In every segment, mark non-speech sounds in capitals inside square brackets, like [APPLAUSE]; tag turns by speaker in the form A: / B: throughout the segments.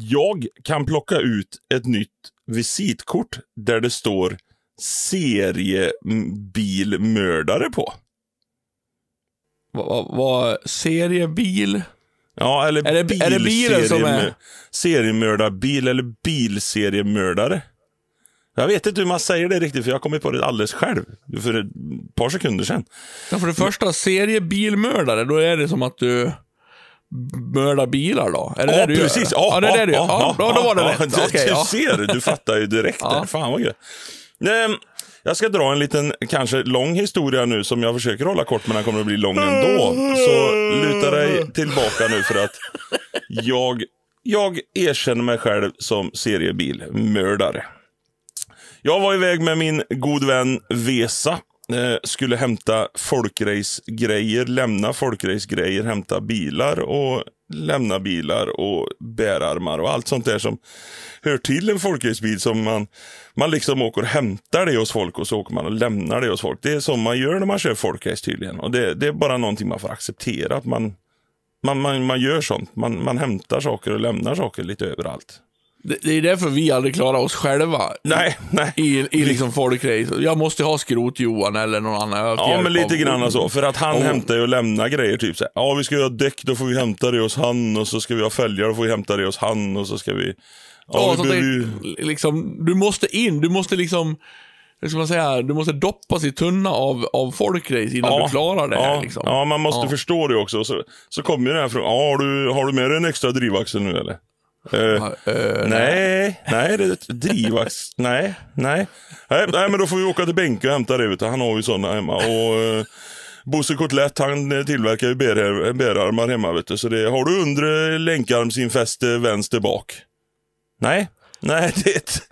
A: Jag kan plocka ut ett nytt visitkort där det står seriebilmördare på.
B: Vad va, va, seriebil?
A: Ja, eller
B: Är det- är det bilen som är-
A: Seriemördarbil eller bilseriemördare. Jag vet inte hur man säger det riktigt, för jag kom på det alldeles själv för ett par sekunder sedan.
B: Ja, för det första, seriebilmördare, då är det som att du mördar bilar då? Är det
A: Ja,
B: det du gör?
A: precis.
B: Ja, det är det du gör. Ja, ja, då var det
A: ja,
B: rätt.
A: Du,
B: Okej,
A: du
B: ja.
A: ser, du fattar ju direkt.
B: Ja.
A: där. Fan vad gött. Ehm, Jag ska dra en liten, kanske lång historia nu som jag försöker hålla kort, men den kommer att bli lång ändå. Så luta dig tillbaka nu för att jag, jag erkänner mig själv som seriebilmördare. Jag var iväg med min god vän Vesa. Eh, skulle hämta folkrace-grejer, lämna folkrace-grejer, hämta bilar och lämna bilar och bärarmar och allt sånt där som hör till en folkracebil som man, man liksom åker och hämtar det hos folk och så åker man och lämnar det hos folk. Det är som man gör när man kör folkrace tydligen. Och det, det är bara någonting man får acceptera. Att man, man, man, man gör sånt. Man, man hämtar saker och lämnar saker lite överallt.
B: Det, det är därför vi aldrig klarar oss själva.
A: Nej, nej.
B: I, i liksom folkrace. Jag måste ha skrot-Johan eller någon annan. Jag har
A: Ja,
B: hjälp
A: men lite
B: av-
A: grann så. För att han
B: Oh.
A: hämtar ju och lämnar grejer. Typ så här, ja vi ska göra däck, då får vi hämta det hos han. Och så ska vi ha fälgar, då får vi hämta det hos han. Och så ska vi... Ja,
B: Ja,
A: vi
B: så
A: behöver
B: det,
A: ju...
B: liksom, du måste in, du måste liksom, hur ska man säga, du måste doppas i tunna av, av folkrace innan du klarar det här.
A: ja,
B: Liksom.
A: ja, man måste
B: Ja.
A: förstå det också. Så, så kommer ju den här frågan, ja, har, du, har du med dig en extra drivaxel nu eller? Eh, nej, nej, det är ett drivax. nej, nej, nej. Nej, men då får vi åka till Benke och hämta det. Vet du. Han har ju sådana hemma. Och, eh, Bosse Kotlett han tillverkar ju bär- bärarmar hemma. Vet du. Så det, har du undre länkarmsinfäste vänster bak? Nej, nej [LAUGHS] det ett...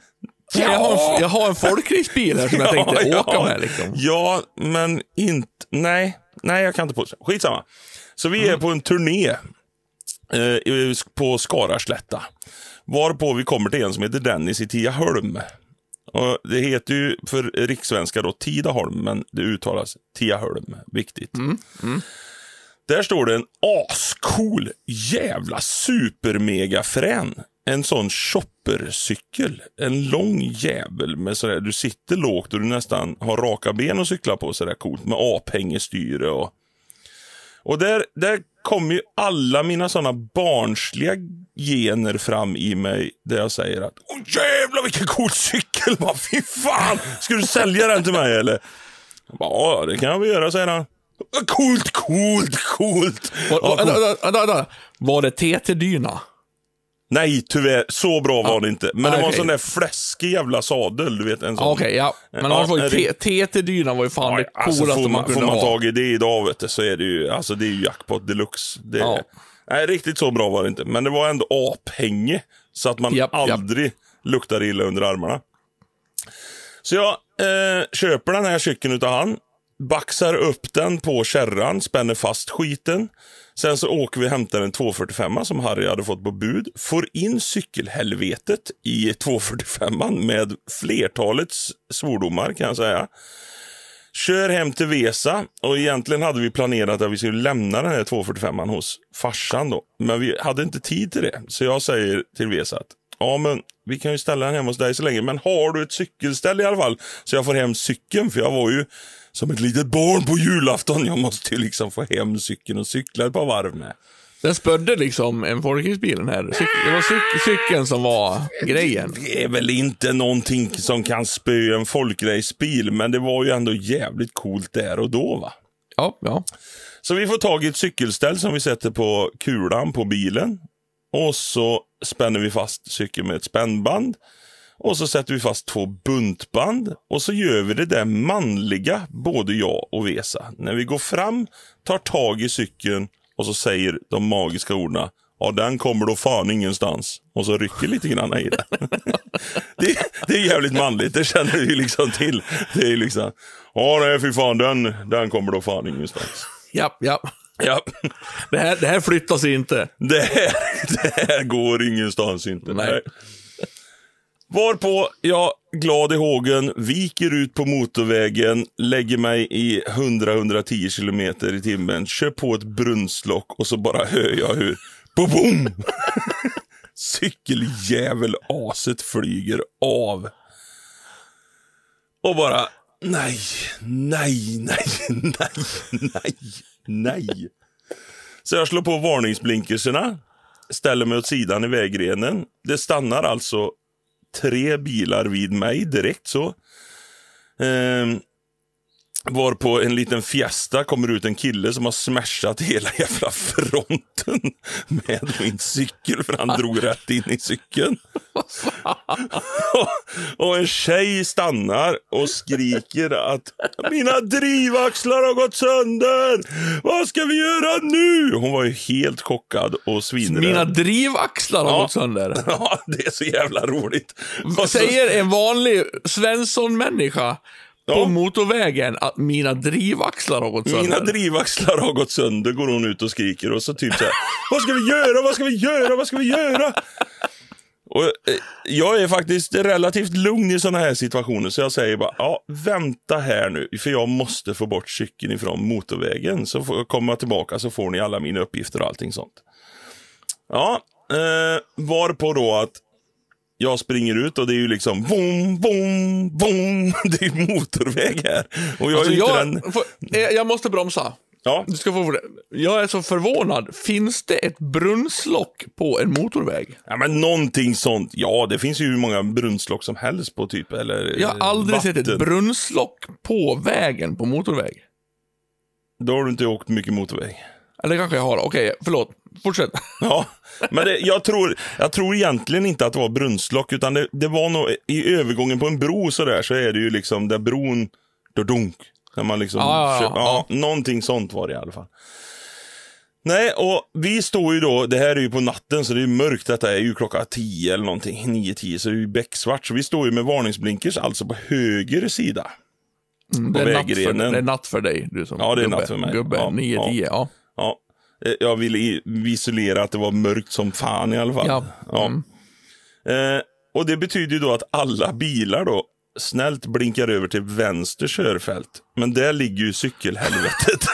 B: Jag, har en, jag har en folkracebil här som jag tänkte [LAUGHS] åka med. Liksom.
A: Ja, men inte... Nej, nej jag kan inte på Skitsamma. Så vi
B: Mm.
A: är på en turné eh, på Skaraslätta. Varpå vi kommer till en som heter Dennis i Tiaholm. Och det heter ju för rikssvenska då Tidaholm, men det uttalas Tiaholm. Viktigt.
B: Mm,
A: Där står det en ascool jävla supermegafrän. En sån shoppercykel. En lång jävel med sådär, du sitter lågt och du nästan har raka ben att cykla på sådär coolt med aphängestyre och och där, där kommer ju alla mina sådana barnsliga gener fram i mig där jag säger att Åh jävlar vilken cool cykel! Va, fy fan! Ska du sälja den till mig eller? Ja, det kan jag väl göra, säger han. Coolt, coolt, coolt!
B: Vänta, vänta, vänta. Var det TT-dyna?
A: Nej, tyvärr. Så bra var det inte. Men det var en sån där fläskig jävla sadel, du vet. En sån.
B: Okej, ja. Men
A: Ja,
B: var ju
A: det-
B: T- TT-dyna var ju fan det
A: alltså,
B: coolaste man, kunde
A: får man
B: ha.
A: tag i det idag vet du, så är det ju, alltså, det är ju jackpot deluxe. Nej, riktigt så bra var det inte. Men det var ändå aphänge. Så att man
B: japp.
A: aldrig luktar illa under armarna. Så jag eh, köper den här cykeln utav han. Baxar upp den på kärran, spänner fast skiten. Sen så åker vi och hämtar en 245 som Harry hade fått på bud. Får in cykelhelvetet i 245 med flertalets svordomar kan jag säga. Kör hem till Vesa och egentligen hade vi planerat att vi skulle lämna den här 245 hos farsan då. Men vi hade inte tid till det. Så jag säger till Vesa att ja, men vi kan ju ställa den hemma hos dig så länge. Men har du ett cykelställ i alla fall så jag får hem cykeln? För jag var ju som ett litet barn på julafton. Jag måste ju liksom få hem cykeln och cykla ett par varv med.
B: Den spödde liksom en folkracebil den här. Det var cyk- cykeln som var grejen.
A: Det är väl inte någonting som kan spöa en folkracebil, men det var ju ändå jävligt coolt där och då va.
B: Ja, ja.
A: Så vi får tag i ett cykelställ som vi sätter på kulan på bilen. Och så spänner vi fast cykeln med ett spännband. Och så sätter vi fast två buntband. Och så gör vi det där manliga, både jag och Vesa. När vi går fram, tar tag i cykeln och så säger de magiska orden. Ja, den kommer då fan ingenstans. Och så rycker lite grann i den. [LAUGHS] det, det är jävligt manligt, det känner vi liksom till. Det är liksom, ja nej fy fan, den, den kommer då fan ingenstans.
B: Ja, ja.
A: Ja,
B: Det här, det här flyttar sig inte.
A: det här, [LAUGHS] det här går ingenstans inte.
B: Nej.
A: Nej. Varpå jag, glad i hågen, viker ut på motorvägen, lägger mig i 100-110 kilometer i timmen, kör på ett brunnslock och så bara hör jag hur, boom! [LAUGHS] cykeljävel-aset flyger av. Och bara, nej, nej, nej, nej, nej, nej. Så jag slår på varningsblinkerserna, ställer mig åt sidan i vägrenen. Det stannar alltså tre bilar vid mig direkt så. Ehm, var på en liten fiesta kommer ut en kille som har smashat hela jävla fronten med min cykel för han drog rätt in i cykeln. och en tjej stannar och skriker att mina drivaxlar har gått sönder. Vad ska vi göra nu? Hon var ju helt chockad och svinrädd.
B: Mina drivaxlar har
A: Ja.
B: gått sönder. [LAUGHS]
A: Ja, det är så jävla roligt.
B: Säger en vanlig Svensson-människa på
A: Ja.
B: motorvägen att mina drivaxlar har gått sönder.
A: Mina drivaxlar har gått sönder, går hon ut och skriker. Och så typ så här, vad ska vi göra, vad ska vi göra, vad ska vi göra? Och, eh, jag är faktiskt relativt lugn i sådana här situationer, så jag säger bara, ja, vänta här nu, för jag måste få bort cykeln ifrån motorvägen. Så får jag tillbaka så får ni alla mina uppgifter och allting sånt. Ja, eh, varpå då att jag springer ut och det är ju liksom boom, boom, boom. [LAUGHS] Det är motorväg här. Och jag
B: Alltså, jag,
A: den...
B: får, eh, jag måste bromsa.
A: Ja,
B: Du ska få, jag är så förvånad. Finns det ett brunnslock på en motorväg?
A: Ja, men någonting sånt. Ja, det finns ju hur många brunnslock som helst på typ, eller
B: Jag har aldrig sett ett
A: vatten.
B: brunnslock på vägen på motorväg.
A: Då har du inte åkt mycket motorväg.
B: Eller kanske jag har. Okej, förlåt. Fortsätt. [LAUGHS]
A: Ja, men det, jag, tror, jag tror egentligen inte att det var brunnslock, utan det, det var nog i övergången på en bro så där så är det ju liksom där bron, dunk När man liksom,
B: Ja, ja,
A: kör,
B: ja.
A: ja, någonting sånt var det i alla fall. Nej, och vi står ju då, det här är ju på natten så det är mörkt, detta är ju klockan 10 eller någonting, 9-10 så det är ju becksvart. Så vi står ju med varningsblinkers alltså på höger sida.
B: Mm,
A: På
B: det, är natt för, det är natt för dig, du som
A: Ja, det är
B: gubbe.
A: natt för mig.
B: Gubbe,
A: Ja,
B: 9-10, ja.
A: Ja, eh, jag ville i- visualisera att det var mörkt som fan i alla fall.
B: Ja.
A: Ja.
B: Mm.
A: Eh, och det betyder ju då att alla bilar då snällt blinkar över till vänster körfält. Men där ligger ju cykelhelvetet.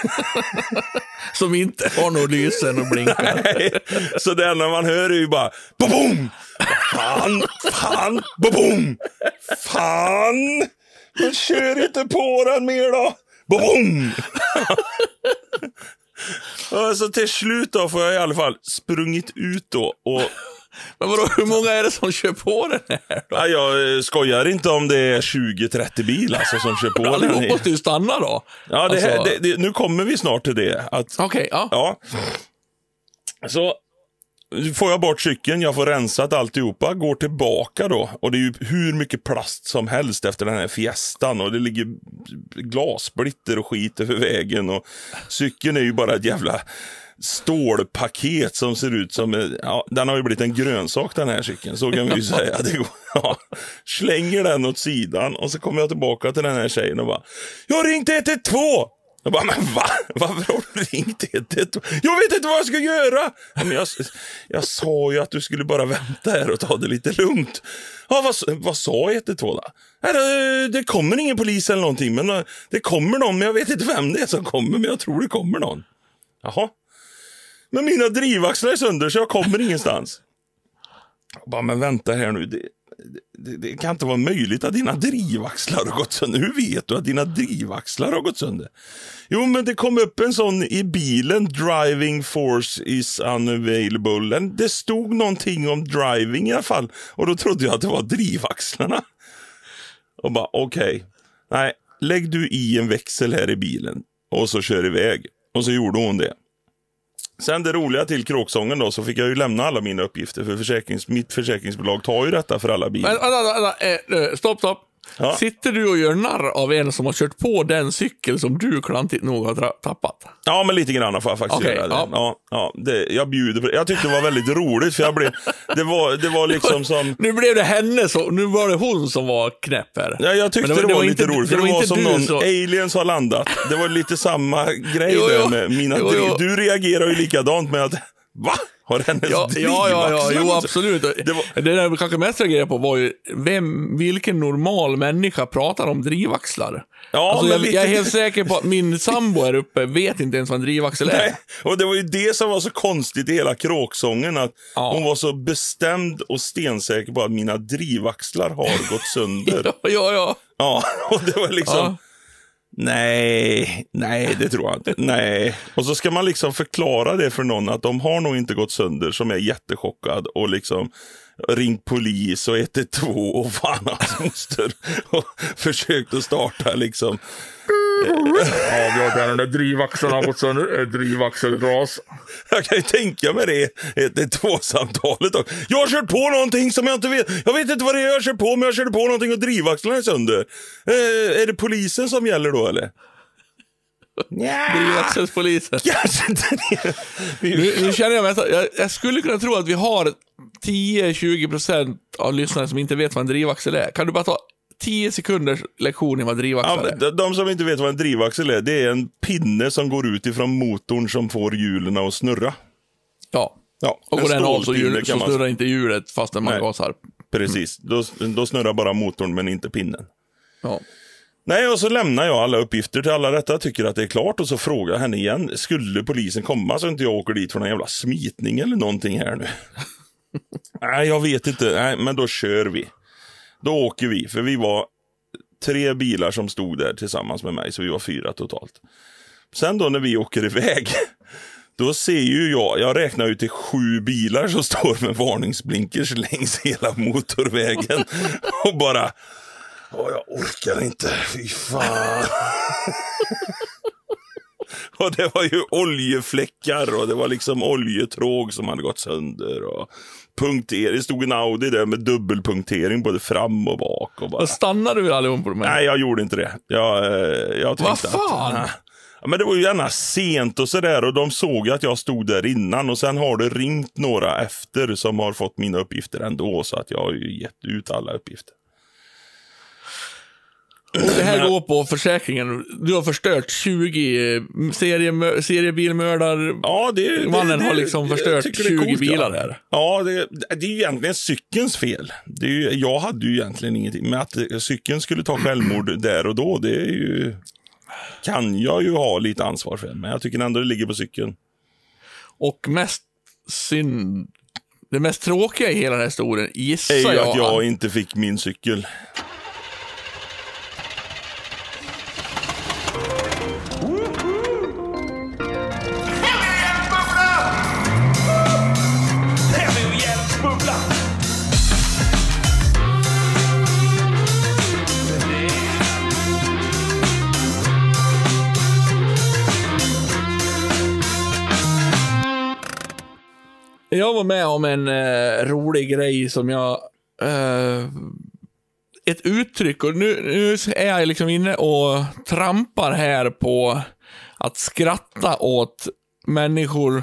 A: [LAUGHS]
B: Som inte har några lysen och blinkar. [LAUGHS]
A: Nej, Så det enda man hör är ju bara boom! Fan, fan, boom! Fan! Men kör inte på den mer då! Boom! [LAUGHS] [LAUGHS] Och så till slut då får jag i alla fall sprungit ut då och [LAUGHS]
B: Men vadå, hur många är det som kör på den här då?
A: Ja, jag eh, skojar inte om det är 20-30 bilar alltså, som kör på [LAUGHS] den.
B: Allihop måste ju stanna då.
A: Ja, det här,
B: Alltså,
A: det, det, nu kommer vi snart till det.
B: Okej, ja.
A: ja. Så får jag bort cykeln, jag får rensat alltihopa, går tillbaka då. Och det är ju hur mycket plast som helst efter den här fiestan. Och det ligger glassplitter och skit över vägen. Och cykeln är ju bara ett jävla stålpaket som ser ut som, ja, den har ju blivit en grönsak den här cykeln, så kan vi ju säga. Det går, [LAUGHS] ja. Slänger den åt sidan och så kommer jag tillbaka till den här tjejen och bara, jag har ringt 112! Jag bara, men va? Varför har du ringt 112? Jag vet inte vad jag ska göra! Ja, Men jag, jag sa ju att du skulle bara vänta här och ta det lite lugnt. Ja, vad, vad sa 112 då? Nej, det, det kommer ingen polis eller någonting, men eh, det kommer någon, men jag vet inte vem det är som kommer, men jag tror det kommer någon. Jaha. Men mina drivaxlar är sönder så jag kommer ingenstans. Jag bara, men vänta här nu. Det, det, det kan inte vara möjligt att dina drivaxlar har gått sönder. Hur vet du att dina drivaxlar har gått sönder? Jo, men det kom upp en sån i bilen. Driving force is unavailable. Det stod någonting om driving i alla fall. Och då trodde jag att det var drivaxlarna. Och bara, okej. Nej, lägg du i en växel här i bilen och så kör iväg. Och så gjorde hon det. Sen det roliga till kråksången då, så fick jag ju lämna alla mina uppgifter, för försäkrings, mitt försäkringsbolag tar ju detta för alla bilar.
B: Men vänta, vänta, eh, eh, stopp, stopp.
A: Ja.
B: Sitter du och gör narr av en som har kört på den cykel som du klantigt nog har tappat?
A: Ja, men lite grann får jag faktiskt
B: Okej,
A: göra det.
B: ja.
A: Ja, ja, det. Jag bjuder på det. Jag tyckte det var väldigt roligt, för jag blev, det, var, det var liksom [LAUGHS] som...
B: Nu blev det henne som, nu var det hon som var knäpp här.
A: Ja, jag tyckte
B: Men
A: det
B: det
A: var,
B: var
A: lite
B: inte-
A: roligt, för
B: det
A: det
B: var
A: var, som någon
B: så-
A: aliens har landat. Det var lite samma grej
B: Jo,
A: där
B: jo.
A: med mina
B: jo.
A: Du reagerar ju likadant med att, va? Har hennes
B: Ja, ja, ja, ja, jo absolut. Det,
A: Det var-
B: där jag kanske mest reagerade på var ju, vem, vilken normal människa pratar om drivaxlar?
A: Ja,
B: alltså,
A: men
B: jag,
A: lite-
B: jag är helt säker på att min sambo här uppe vet inte ens vad en drivaxel är.
A: Nej, och det var ju det som var så konstigt i hela kråksången. Att
B: Ja.
A: hon var så bestämd och stensäker på att mina drivaxlar har gått sönder. [LAUGHS]
B: Ja, ja, ja.
A: Ja, [LAUGHS] och det var liksom...
B: Ja.
A: Nej, nej, det tror jag inte. Nej. Och så ska man liksom förklara det för någon att de har nog inte gått sönder som är jättechockad och liksom ringt polis och 112 och fan hans moster och [LAUGHS] försökt att starta liksom.
B: Ja, vi har den där drivaxeln har gått sönder. Drivaxelras.
A: Jag kan ju tänka mig det, 112-samtalet. också. Jag har kört på någonting som jag inte vet. Jag vet inte vad det är jag kört på, men jag körde på någonting och drivaxlarna är sönder. Eh, är det polisen som gäller då eller? Nja,
B: Drivaxelspolisen.
A: kanske inte det.
B: Nu, nu känner jag mig att jag, jag skulle kunna tro att vi har 10-20% av lyssnare som inte vet vad en drivaxel är. Kan du bara ta 10 sekunders lektion i vad
A: men
B: är?
A: de- de som inte vet vad en drivaxel är, det är en pinne som går ut ifrån motorn som får hjulen att snurra.
B: Ja.
A: Ja,
B: Och går den av så, hjul, så snurrar inte hjulet fastän man
A: Nej.
B: gasar.
A: Precis, då, då snurrar bara motorn men inte pinnen.
B: Ja.
A: Nej, och så lämnar jag alla uppgifter till alla detta, tycker att det är klart och så frågar jag henne igen. Skulle polisen komma så inte jag åker dit för någon jävla smitning eller någonting här nu? [LAUGHS] Nej, jag vet inte. Nej, men då kör vi. Då åker vi, för vi var tre bilar som stod där tillsammans med mig, så vi var fyra totalt. Sen då när vi åker iväg, [LAUGHS] då ser ju jag, jag räknar ju till sju bilar som står med varningsblinkers längs hela motorvägen. [LAUGHS] Och bara, Åh, jag orkar inte. Fy fan. [LAUGHS] och det var ju oljefläckar och det var liksom oljetråg som hade gått sönder. Och punkter. Det stod en Audi där med dubbelpunktering både fram och bak. Och bara...
B: Då stannar du allihop på de här?
A: Nej, jag gjorde inte det. Jag, eh, jag tänkte
B: Vad
A: att-
B: fan?
A: Ja, men det var ju gärna sent och sådär och de såg att jag stod där innan och sen har det ringt några efter som har fått mina uppgifter ändå så att jag har ju gett ut alla uppgifter.
B: Och det här går på försäkringen. Du har förstört 20 eh, serie, seriebilmördar.
A: Ja, det, det,
B: Mannen
A: det,
B: har liksom
A: jag
B: förstört
A: tycker det är
B: 20
A: coolt,
B: bilar
A: ja.
B: här.
A: Ja, det, det är ju egentligen cykelns fel. Det är ju, jag hade ju egentligen ingenting. Men att eh, cykeln skulle ta självmord där och då, det är ju... Kan jag ju ha lite ansvar för. Men jag tycker ändå det ligger på cykeln.
B: Och mest synd... Det mest tråkiga i hela den här historien, gissar
A: är ju
B: jag.
A: att jag inte fick min cykel.
B: Jag var med om en eh, rolig grej som jag... Eh, ett uttryck, och nu, nu är jag liksom inne och trampar här på att skratta åt människor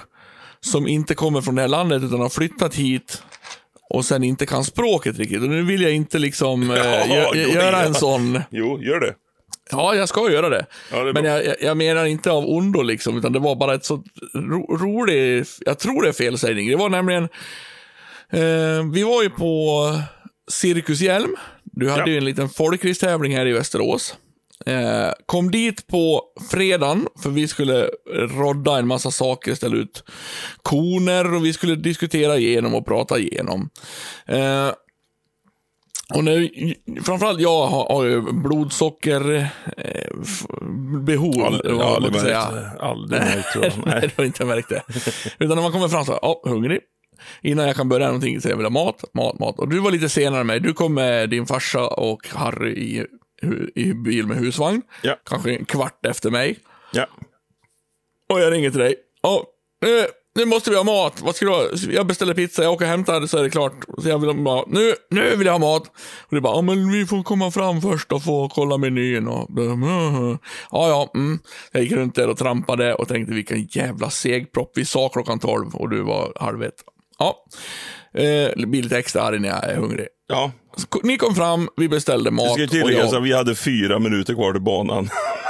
B: som inte kommer från det här landet utan har flyttat hit och sen inte kan språket riktigt. Och nu vill jag inte liksom eh, [LAUGHS]
A: Ja,
B: gö-
A: jo,
B: göra
A: ja.
B: en sån...
A: Jo, gör det.
B: Ja, jag ska göra det.
A: Ja, det
B: Men jag, jag, jag menar inte av ondo liksom, utan det var bara ett så ro, rolig, jag tror det är felsägning. Det var nämligen, eh, vi var ju på Cirkus Hjälm. Du hade
A: Ja.
B: ju en liten folkracetävling här i Västerås. Eh, kom dit på fredagen, för vi skulle rodda en massa saker, ställa ut koner och vi skulle diskutera igenom och prata igenom. Eh, och nu, framförallt jag har, har ju blodsockerbehov. Eh, f- behov,
A: Aldrig, märkt det. Aldrig märkt tror jag. [LAUGHS]
B: Nej, du har inte märkt det. [LAUGHS] Utan när man kommer fram så här, ja, hungrig. Innan jag kan börja någonting så jag vill ha mat, mat, mat. Och du var lite senare än mig. Du kom med din farsa och Harry i, i bil med husvagn.
A: Ja.
B: Kanske en kvart efter mig.
A: Ja.
B: Och jag ringer till dig. Ja, nu, nu måste vi ha mat. Vad ska du ha? Jag beställer pizza, jag åker och hämtar så är det klart. Så jag vill ha mat. Nu, nu vill jag ha mat. Och du bara, ja men vi får komma fram först och få kolla menyn. Och, ja, ja. Mm. Jag gick runt där och trampade och tänkte vilken jävla segpropp. Vi sa klockan 12 och du var halv ett. Ja. Eh, blir lite extra arg när jag är hungrig.
A: ja.
B: Så Ni kom fram, vi beställde
A: Det
B: mat.
A: ska ju
B: och
A: tilläggas
B: jag,
A: att vi hade fyra minuter kvar till banan.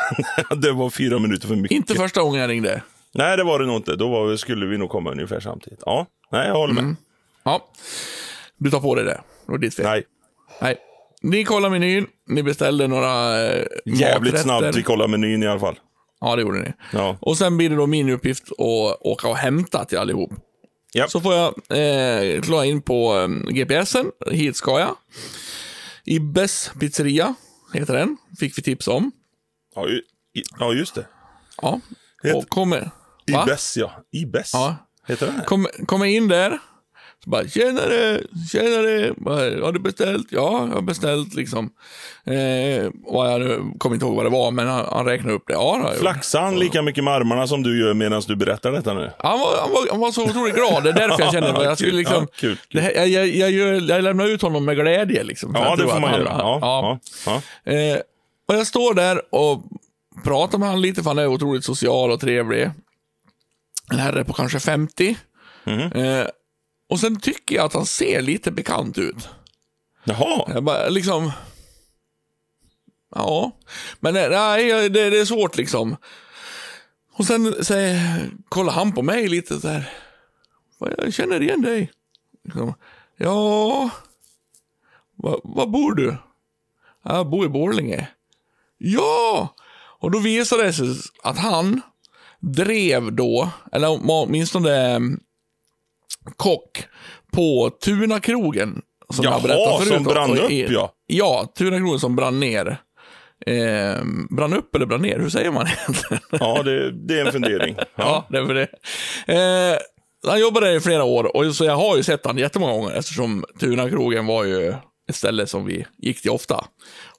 A: [LAUGHS] det var fyra minuter för mycket.
B: inte första gången jag ringde.
A: Nej, det var det nog inte. Då var, skulle vi nog komma ungefär samtidigt. Ja. Nej, jag håller med.
B: Mm. Ja. Du tar på dig det. Det var ditt fel.
A: Nej.
B: Nej. Ni kollar menyn, ni beställde några eh,
A: Jävligt
B: maträtter.
A: snabbt vi kollar menyn i alla fall.
B: Ja, det gjorde ni.
A: Ja.
B: Och sen blir det då min uppgift att åka och hämta till allihop.
A: Ja.
B: Så får jag eh, slå in på eh, GPSen. Hit ska jag. Ibbes pizzeria heter den. Fick vi tips om.
A: Ja, ju- ja just det.
B: Ja. Och kommer... Va?
A: Ibes, ja. Ibes.
B: Ja.
A: Heter den?
B: Kommer kommer in där. Så bara, tjenare, tjenare. Har du beställt? Ja, jag har beställt liksom. Eh, vad jag nu kommer inte ihåg vad det var, men han, han räknade upp det. Ja, det.
A: Flaxar han lika mycket med armarna som du gör medan du berättar detta nu?
B: Han var, han, var, han var så otroligt glad. Det är därför jag känner att jag [LAUGHS] skulle liksom...
A: Ja, kul, kul.
B: Det här, jag, jag, jag, gör- jag lämnar ut honom med glädje. Liksom,
A: Ja, det får man göra. Ja,
B: ja.
A: ja. ja.
B: Eh, och jag står där och pratar med honom lite, för han är otroligt social och trevlig. En herre på kanske 50.
A: Mhm.
B: Eh, och sen tycker jag att han ser lite bekant ut.
A: Jaha.
B: Jag bara liksom... Ja, men nej, det, det är svårt liksom. Och sen säger, kollar han på mig lite så här. "Vad, Jag känner igen dig. Liksom, ja, var, var bor du? Jag bor i Borlänge. Ja! Och då visade det sig att han drev då, eller åtminstone eh, kock, på Tunakrogen. Som
A: Jaha,
B: jag berättade förut.
A: som brann upp,
B: i-
A: ja.
B: Ja, Tunakrogen som brann ner. Eh, brann upp eller brann ner? Hur säger man [LAUGHS] egentligen?
A: Ja, det, det är en fundering. [LAUGHS]
B: Ja,
A: Ja.
B: det är för det. Eh, han jobbade där i flera år och så jag har ju sett han jättemånga gånger eftersom Tunakrogen var ju ett ställe som vi gick till ofta.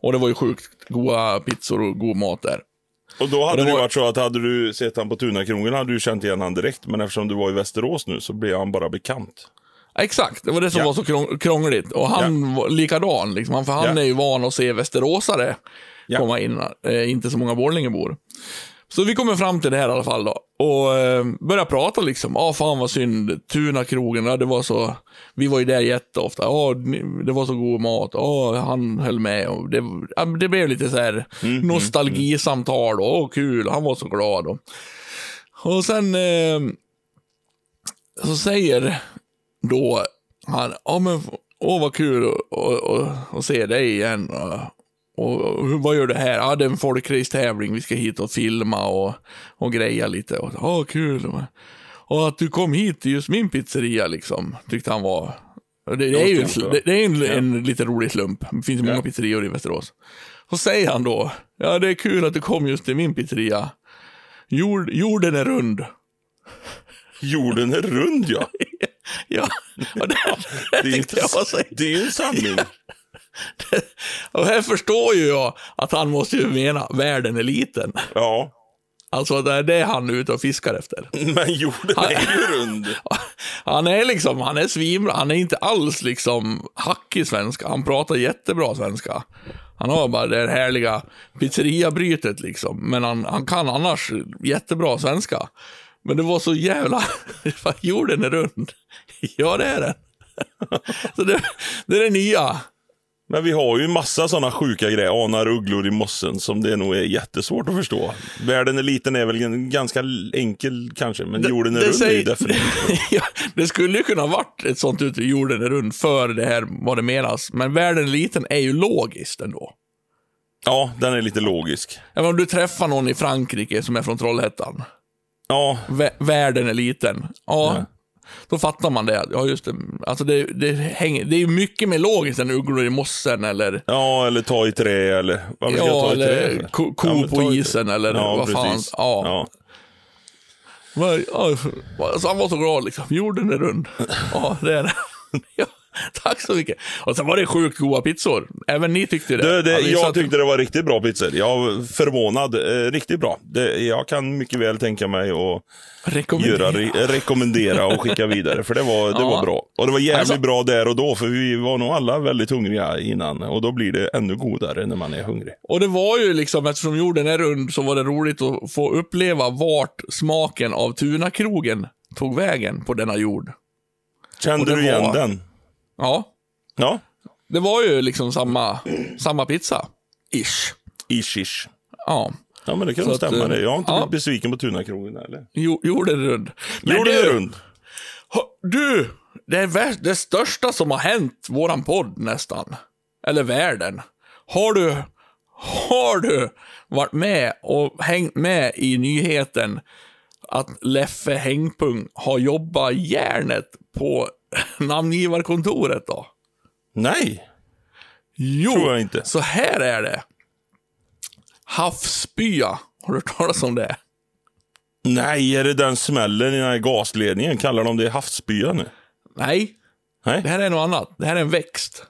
B: Och det var ju sjukt goda pizzor och god mat där.
A: Och då hade
B: det
A: det
B: var-
A: varit så att hade du sett han på Tunakrogen hade du känt igen han direkt. Men eftersom du var i Västerås nu så blev han bara bekant.
B: Exakt, det var det som
A: Ja.
B: var så krång- krångligt. Och han var likadan, liksom. För han
A: Ja.
B: är ju van att se västeråsare
A: Ja.
B: komma in. Eh, inte så många Borlängebor. Så vi kommer fram till det här i alla fall då. Och eh, börjar prata liksom. Ja, fan vad synd. Tunakrogen, ja, det var så. Vi var ju där jätteofta. Ja, det var så god mat. Ja, han höll med. Och det, ja, det blev lite så här nostalgisamtal. Åh, kul. Han var så glad. Och, och sen eh, så säger då han, ja men åh vad kul att se dig igen. Och, och vad gör du här? Ja, det är en folkracetävling. Vi ska hit och filma och, och greja lite. Och, ja, kul. Och att du kom hit till just min pizzeria liksom, tyckte han var... Det, det är ju det, det är en, en lite rolig slump. Det finns ju många
A: Ja.
B: pizzerior i Västerås. Så säger han då, ja det är kul att du kom just till min pizzeria. Jord, jorden är rund.
A: Jorden är rund ja. [LAUGHS]
B: Ja, och det, det
A: Det är, inte, det är ju en sanning. [LAUGHS]
B: Och här förstår ju jag att han måste ju mena världen är liten.
A: Ja.
B: Alltså det är det han är ute och fiskar efter. [LAUGHS]
A: Men jorden är ju rund. [LAUGHS]
B: Han är liksom, han är svimra, han är inte alls liksom hackig svenska. Han pratar jättebra svenska. Han har bara det här härliga pizzeriabrytet liksom. Men han, han kan annars jättebra svenska. Men det var så jävla, jorden är rund. Ja det är den. Så det, det är det nya.
A: Men vi har ju massa sådana sjuka grejer. Anar ugglor i mossen som det nog är jättesvårt att förstå. Världen är liten är väl ganska enkel kanske, men jorden är
B: det
A: rund är ju
B: säger-
A: definitivt. [LAUGHS]
B: ja, det skulle ju kunna varit ett sånt uttryck, jorden är rund, för det här vad det menas. Men världen är liten är ju logiskt ändå.
A: Ja, den är lite logisk.
B: Även om du träffar någon i Frankrike som är från Trollhättan.
A: Ja,
B: Vä- världen är liten. Ja,
A: Ja.
B: Då fattar man det. Ja, just det. Alltså det, det, hänger, det är ju mycket mer logiskt än ugglor i mossen eller,
A: ja eller ta i trä eller... Varför jag
B: ja,
A: ta i trä?
B: eller ko, ko
A: Ja, men
B: på isen eller
A: ja,
B: vad fan.
A: precis.
B: Ja.
A: Ja.
B: Vad- Ja, alltså han var så glad liksom. Jorden är rund. Ja, det är den. [LAUGHS] Ja, [LAUGHS] tack så mycket. Och sen var det sjukt goda pizzor. Även ni tyckte det.
A: Det, det,
B: vi
A: jag tyckte det var riktigt bra pizzor. Jag var förvånad. Eh, riktigt bra. Det, jag kan mycket väl tänka mig att
B: Rekommenderar.
A: göra, re, rekommendera och skicka vidare. För det var, det
B: Ja.
A: var bra. Och det var jävligt
B: Alltså-
A: bra där och då. För vi var nog alla väldigt hungriga innan. Och då blir det ännu godare när man är hungrig.
B: Och det var ju liksom, eftersom jorden är rund, så var det roligt att få uppleva vart smaken av Tunakrogen tog vägen på denna jord.
A: Kände du igen
B: var-
A: den?
B: Ja,
A: Ja.
B: det var ju liksom samma, samma pizza. Ish.
A: Ish, ish.
B: Ja,
A: Ja, men det kan nog
B: att,
A: stämma
B: eh,
A: det. Jag har inte
B: ja.
A: blivit besviken på Tunakrogen eller?
B: jo, jorden rund. Men
A: Jorden
B: du,
A: är rund.
B: Du! Det är det största som har hänt våran podd nästan. Eller världen. Har du, har du varit med och hängt med i nyheten att Leffe Hängpung har jobbat järnet på [LAUGHS] namngivarkontoret då?
A: Nej,
B: Jo,
A: Tror jag inte.
B: så här är det. Havsspya. Har du hört talas om det?
A: nej, är det den smällen i den här gasledningen? Kallar de det havsspya nu?
B: Nej,
A: Nej,
B: det här är något annat. Det här är en växt.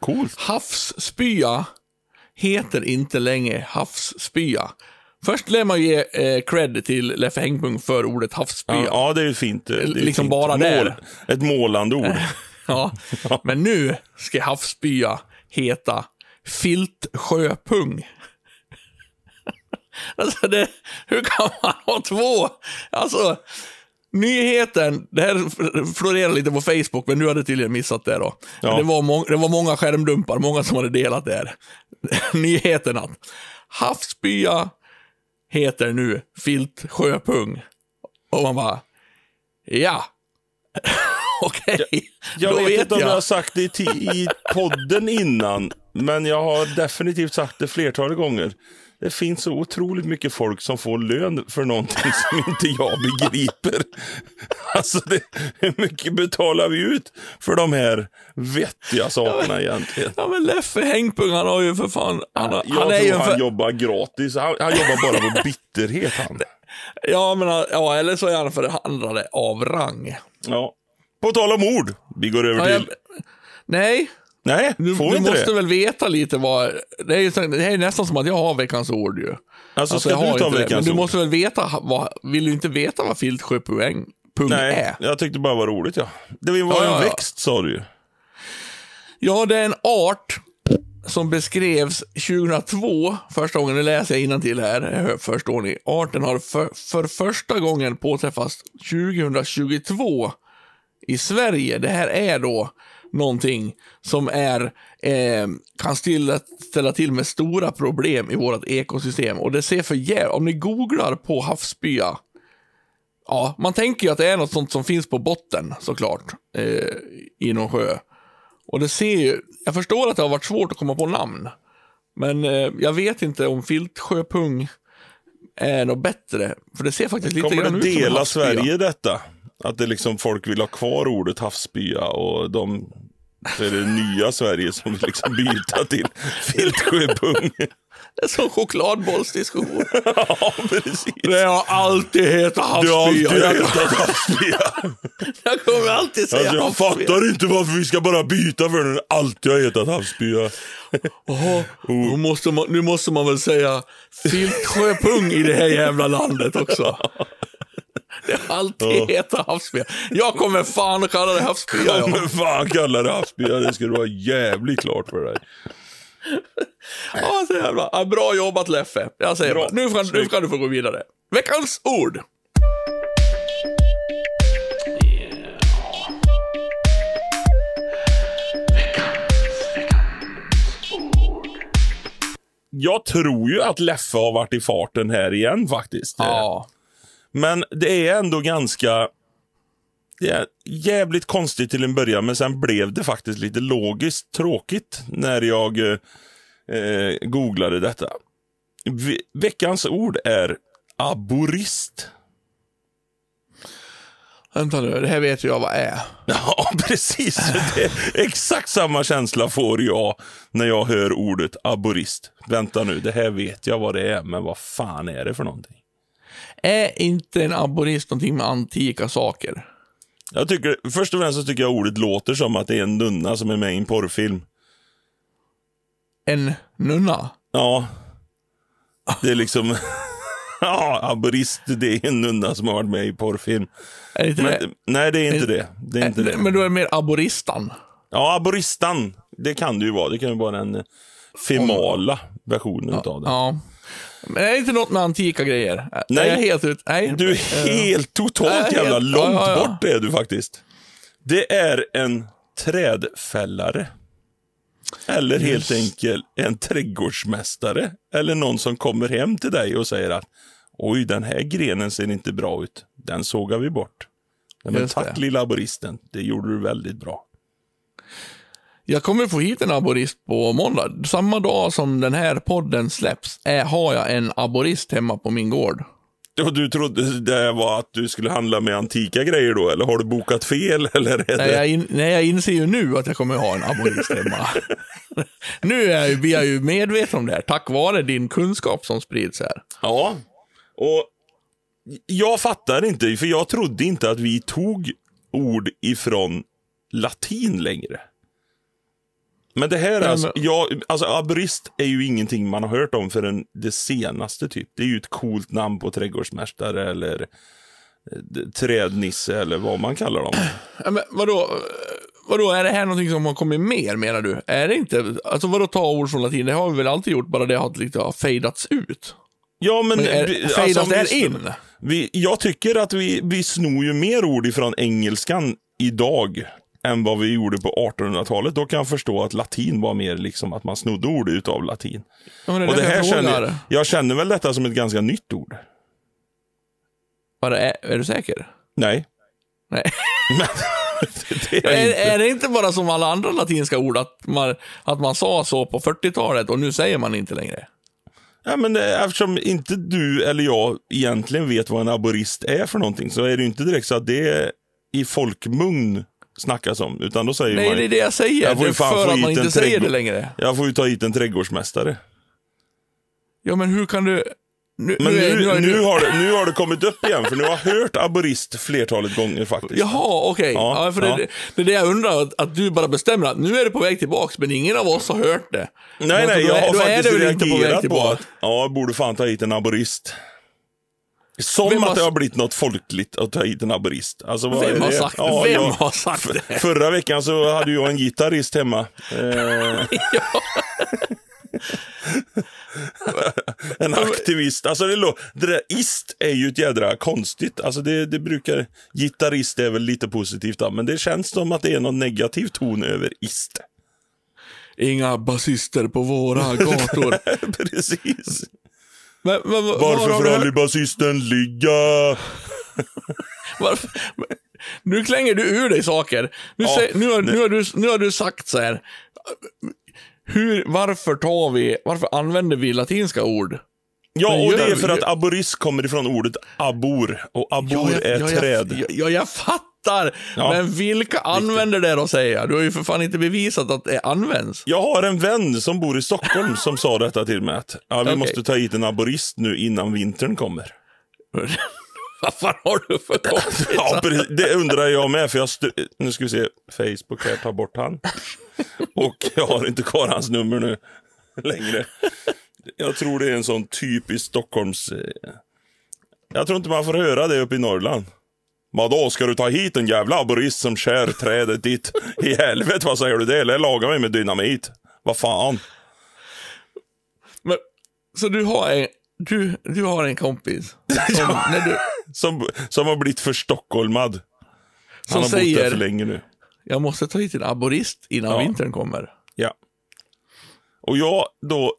A: coolt.
B: Havsspya heter inte längre havsspya. Först lär man ge eh, cred till Leffe Hängpung för ordet havsspya.
A: Ja,
B: Ja.
A: ja, det är ju fint. Det är ju
B: Liksom
A: fint.
B: bara där.
A: Mål, Ett målande ord. [LAUGHS]
B: Men nu ska havsspya heta filtsjöpung. [LAUGHS] alltså det, hur kan man ha två? Alltså, nyheten, det här florerar lite på Facebook, men nu hade tydligen missat det då.
A: Ja.
B: Det, var det var många skärmdumpar, många som hade delat det här. [LAUGHS] nyheten att havsspya heter nu filtsjöpung. Och man bara, ja. [LAUGHS] Okej,
A: Jag
B: då
A: vet inte om jag
B: jag.
A: har sagt det i, i podden innan, men jag har definitivt sagt det flertalet gånger. Det finns så otroligt mycket folk som får lön för någonting som inte jag begriper. [LAUGHS] Alltså, det, hur mycket betalar vi ut för de här vettiga sakerna egentligen?
B: Ja men Leffe Hängpung, han har ju för fan... Han, har-
A: Jag
B: han är
A: tror
B: ju en
A: han
B: för,
A: jobbar gratis. Han, han jobbar bara på [LAUGHS] bitterhet han.
B: Ja, men ja, eller så är han förhandlare av rang.
A: Ja. På tal om ord, vi går över
B: Ja,
A: till...
B: jag, nej,
A: Nej,
B: du,
A: får
B: du
A: inte
B: måste
A: det?
B: väl veta lite vad... Det är, ju, det är nästan som att jag har veckans ord ju.
A: Alltså, ska
B: jag har
A: du ta
B: det,
A: veckans
B: Men du
A: ord?
B: måste väl veta, vad, vill du inte veta vad filtsjöpung pung
A: Nej,
B: är?
A: jag tyckte bara var roligt ja. Det var
B: Ja,
A: en
B: ja,
A: växt sa du ju.
B: Ja, det är en art som beskrevs 2002, första gången, nu läser jag till här, förstår ni. Arten har för, för första gången påträffats 2022 i Sverige. Det här är då någonting som är, eh, kan ställa, ställa till med stora problem i vårt ekosystem. Och det ser för jävligt, om ni googlar på havsspya, ja, man tänker ju att det är något sånt som finns på botten såklart, eh, i någon sjö. Och det ser ju, jag förstår att det har varit svårt att komma på namn. Men eh, jag vet inte om filtsjöpung är något bättre. För det ser faktiskt lite
A: Kommer
B: grann
A: det
B: ut som en
A: dela
B: havsspya.
A: Sverige detta? Att det liksom folk vill ha kvar ordet havsspya och de så är det nya Sverige som vill liksom byta till filtsjöpung.
B: Det är som chokladbollsdiskussion. [LAUGHS]
A: ja, precis.
B: det har alltid hetat
A: Du har alltid hetat havsspya.
B: jag kommer alltid säga
A: Alltså, jag
B: havsspya.
A: fattar inte varför vi ska bara byta för den alltid har hetat havsspya.
B: Jaha,
A: Oh.
B: nu, måste man, nu måste man väl säga filtsjöpung i det här jävla landet också. [LAUGHS] Det har alltid hetat havsspya. Jag kommer fan kalla det havsspya.
A: Ja,
B: Ja.
A: men fan kalla det havsspya, det ska du vara jävligt klart för dig.
B: Ja, så jävla. Ja, bra jobbat Leffe. Jag säger
A: Bra.
B: nu, kan, nu kan du få gå vidare. Veckans ord.
A: Jag tror ju att Leffe har varit i farten här igen faktiskt.
B: Ja.
A: Men det är ändå ganska... Det är jävligt konstigt till en början, men sen blev det faktiskt lite logiskt tråkigt när jag eh, eh, googlade detta. Ve- veckans ord är aborist.
B: Vänta nu, det här vet jag vad är. [LAUGHS]
A: Ja, precis. Exakt samma känsla får jag när jag hör ordet aborist. Vänta nu, det här vet jag vad det är, men vad fan är det för någonting?
B: Är inte en aborist någonting med antika saker?
A: Jag tycker, först och främst så tycker jag ordet låter som att det är en nunna som är med i en porrfilm.
B: En nunna?
A: Ja. Det är liksom... [LAUGHS] ja, aborist, det är en nunna som har varit med i porrfilm.
B: Är det inte det?
A: Men, nej, det är inte det. Det är inte det.
B: Men då är det mer aboristan.
A: Ja, aboristan. Det kan det ju vara. Det kan ju vara den femala versionen utav det.
B: Ja. Men är det inte något med antika grejer?
A: Nej.
B: Är helt ut? Nej.
A: Du är helt totalt jävla
B: helt-
A: långt
B: ja, ja,
A: bort är du faktiskt. Det är en trädfällare. Eller helt enkelt en trädgårdsmästare. Eller någon som kommer hem till dig och säger att oj, den här grenen ser inte bra ut. Den sågar vi bort. Men
B: Just
A: tack
B: det.
A: lilla aboristen, det gjorde du väldigt bra.
B: Jag kommer få hit en aborist på måndag. Samma dag som den här podden släpps är, har jag en aborist hemma på min gård.
A: Du trodde det var att du skulle handla med antika grejer då, eller har du bokat fel? [LAUGHS] Eller
B: Nej,
A: det...
B: jag, in, nej, jag inser ju nu att jag kommer ha en aborist hemma. [LAUGHS] nu är jag, ju- blir jag ju medveten om det här, tack vare din kunskap som sprids här.
A: Ja, och jag fattar inte, för jag trodde inte att vi tog ord ifrån latin längre. Men det här är
B: Nej,
A: alltså, jag, alltså aborist är ju ingenting man har hört om förrän det senaste typ. Det är ju ett coolt namn på trädgårdsmästare eller eh, trädnisse eller vad man kallar dem. [CLEARS THROAT]
B: Ja, men vadå, vadå, är det här någonting som har kommit mer menar du? Är det inte, alltså vadå ta ord från latin, det har vi väl alltid gjort, bara det har lite har fejdats ut.
A: Ja, men...
B: Men är,
A: alltså, vi-
B: in?
A: Vi, jag tycker att vi, vi snor ju mer ord ifrån engelskan idag än vad vi gjorde på 1800-talet. Då kan jag förstå att latin var mer liksom att man snodde ord utav latin.
B: Ja, det
A: Och det här
B: jag
A: känner, jag känner väl detta som ett ganska nytt ord.
B: Är, är du säker?
A: Nej.
B: Nej. [LAUGHS]
A: Men, det är, [LAUGHS]
B: Är,
A: inte.
B: är det inte bara som alla andra latinska ord, att man, att man sa så på 40-talet och nu säger man inte längre?
A: Ja, men det, eftersom inte du eller jag egentligen vet vad en aborist är för någonting så är det inte direkt så att det i folkmun snackas om. Utan då säger
B: Nej,
A: man
B: det är det jag säger.
A: Jag får ju
B: är
A: fan
B: för
A: få
B: att man
A: hit en
B: inte säger det
A: trädgård.
B: längre.
A: jag får ju ta hit en trädgårdsmästare.
B: Ja, men hur kan du... Nu,
A: Men
B: är-
A: nu,
B: har
A: nu,
B: du-
A: har det, nu har det kommit upp igen, för nu har jag hört aborist flertalet gånger faktiskt.
B: Jaha, okej.
A: Ja,
B: Ja, för
A: ja.
B: det, det är det jag undrar, att, att du bara bestämmer att nu är det på väg tillbaks, men ingen av oss har hört det.
A: nej,
B: Men
A: nej,
B: då
A: jag
B: är-
A: har
B: då är
A: faktiskt
B: det väl inte på väg
A: reagerat på
B: tillbaka.
A: att ja, jag borde fan ta hit en aborist. Som
B: Vem har
A: att det har blivit något folkligt att ta hit en aborist. Alltså,
B: Vem har
A: det?
B: sagt,
A: Ja,
B: vem
A: jag-
B: har sagt det?
A: Förra veckan så hade jag en gitarrist hemma. Eh, [LAUGHS] [LAUGHS] en aktivist. Alltså det, lå- det där ist är ju ett jädra konstigt. Alltså det, det brukar, gitarrist är väl lite positivt då, men det känns som att det är någon negativ ton över ist.
B: Inga basister på våra gator. [LAUGHS]
A: Precis.
B: Men, men, var
A: Varför får
B: du-
A: aldrig basisten ligga? [LAUGHS]
B: Varför? Nu klänger du ur dig saker. Nu,
A: Ja,
B: säger, nu, har, nu, har du, nu har du sagt så här. Hur, varför tar vi, varför använder vi latinska ord?
A: Ja, och det är för att aborist kommer ifrån ordet abor. Och abor
B: jag,
A: är
B: ja,
A: träd.
B: Jag, ja, jag fattar.
A: Ja.
B: Men vilka använder det då, säger jag? Du har ju för fan inte bevisat att det används.
A: Jag har en vän som bor i Stockholm som sa detta till mig. Att, ja, vi
B: Okej.
A: måste ta hit en aborist nu innan vintern kommer. [LAUGHS]
B: Vad fan har du för
A: Ja,
B: kompisar? [LAUGHS]
A: precis. det undrar jag med. För jag nu ska vi se. Facebook här, ta bort han. Och jag har inte kvar hans nummer nu längre. Jag tror det är en sån typisk Stockholms... eh, Jag tror inte man får höra det uppe i Norrland. Vadå, ska du ta hit en jävla aborist som skär trädet ditt? I helvete, vad säger du det? Eller laga mig med dynamit? Vad fan?
B: Men, så du har en, du, du har en kompis som, [LAUGHS] när du,
A: Som, som har blivit för stockholmad. Han har bott där
B: säger
A: för länge nu.
B: jag måste ta hit en aborist innan
A: Ja.
B: vintern kommer.
A: Ja. Och jag då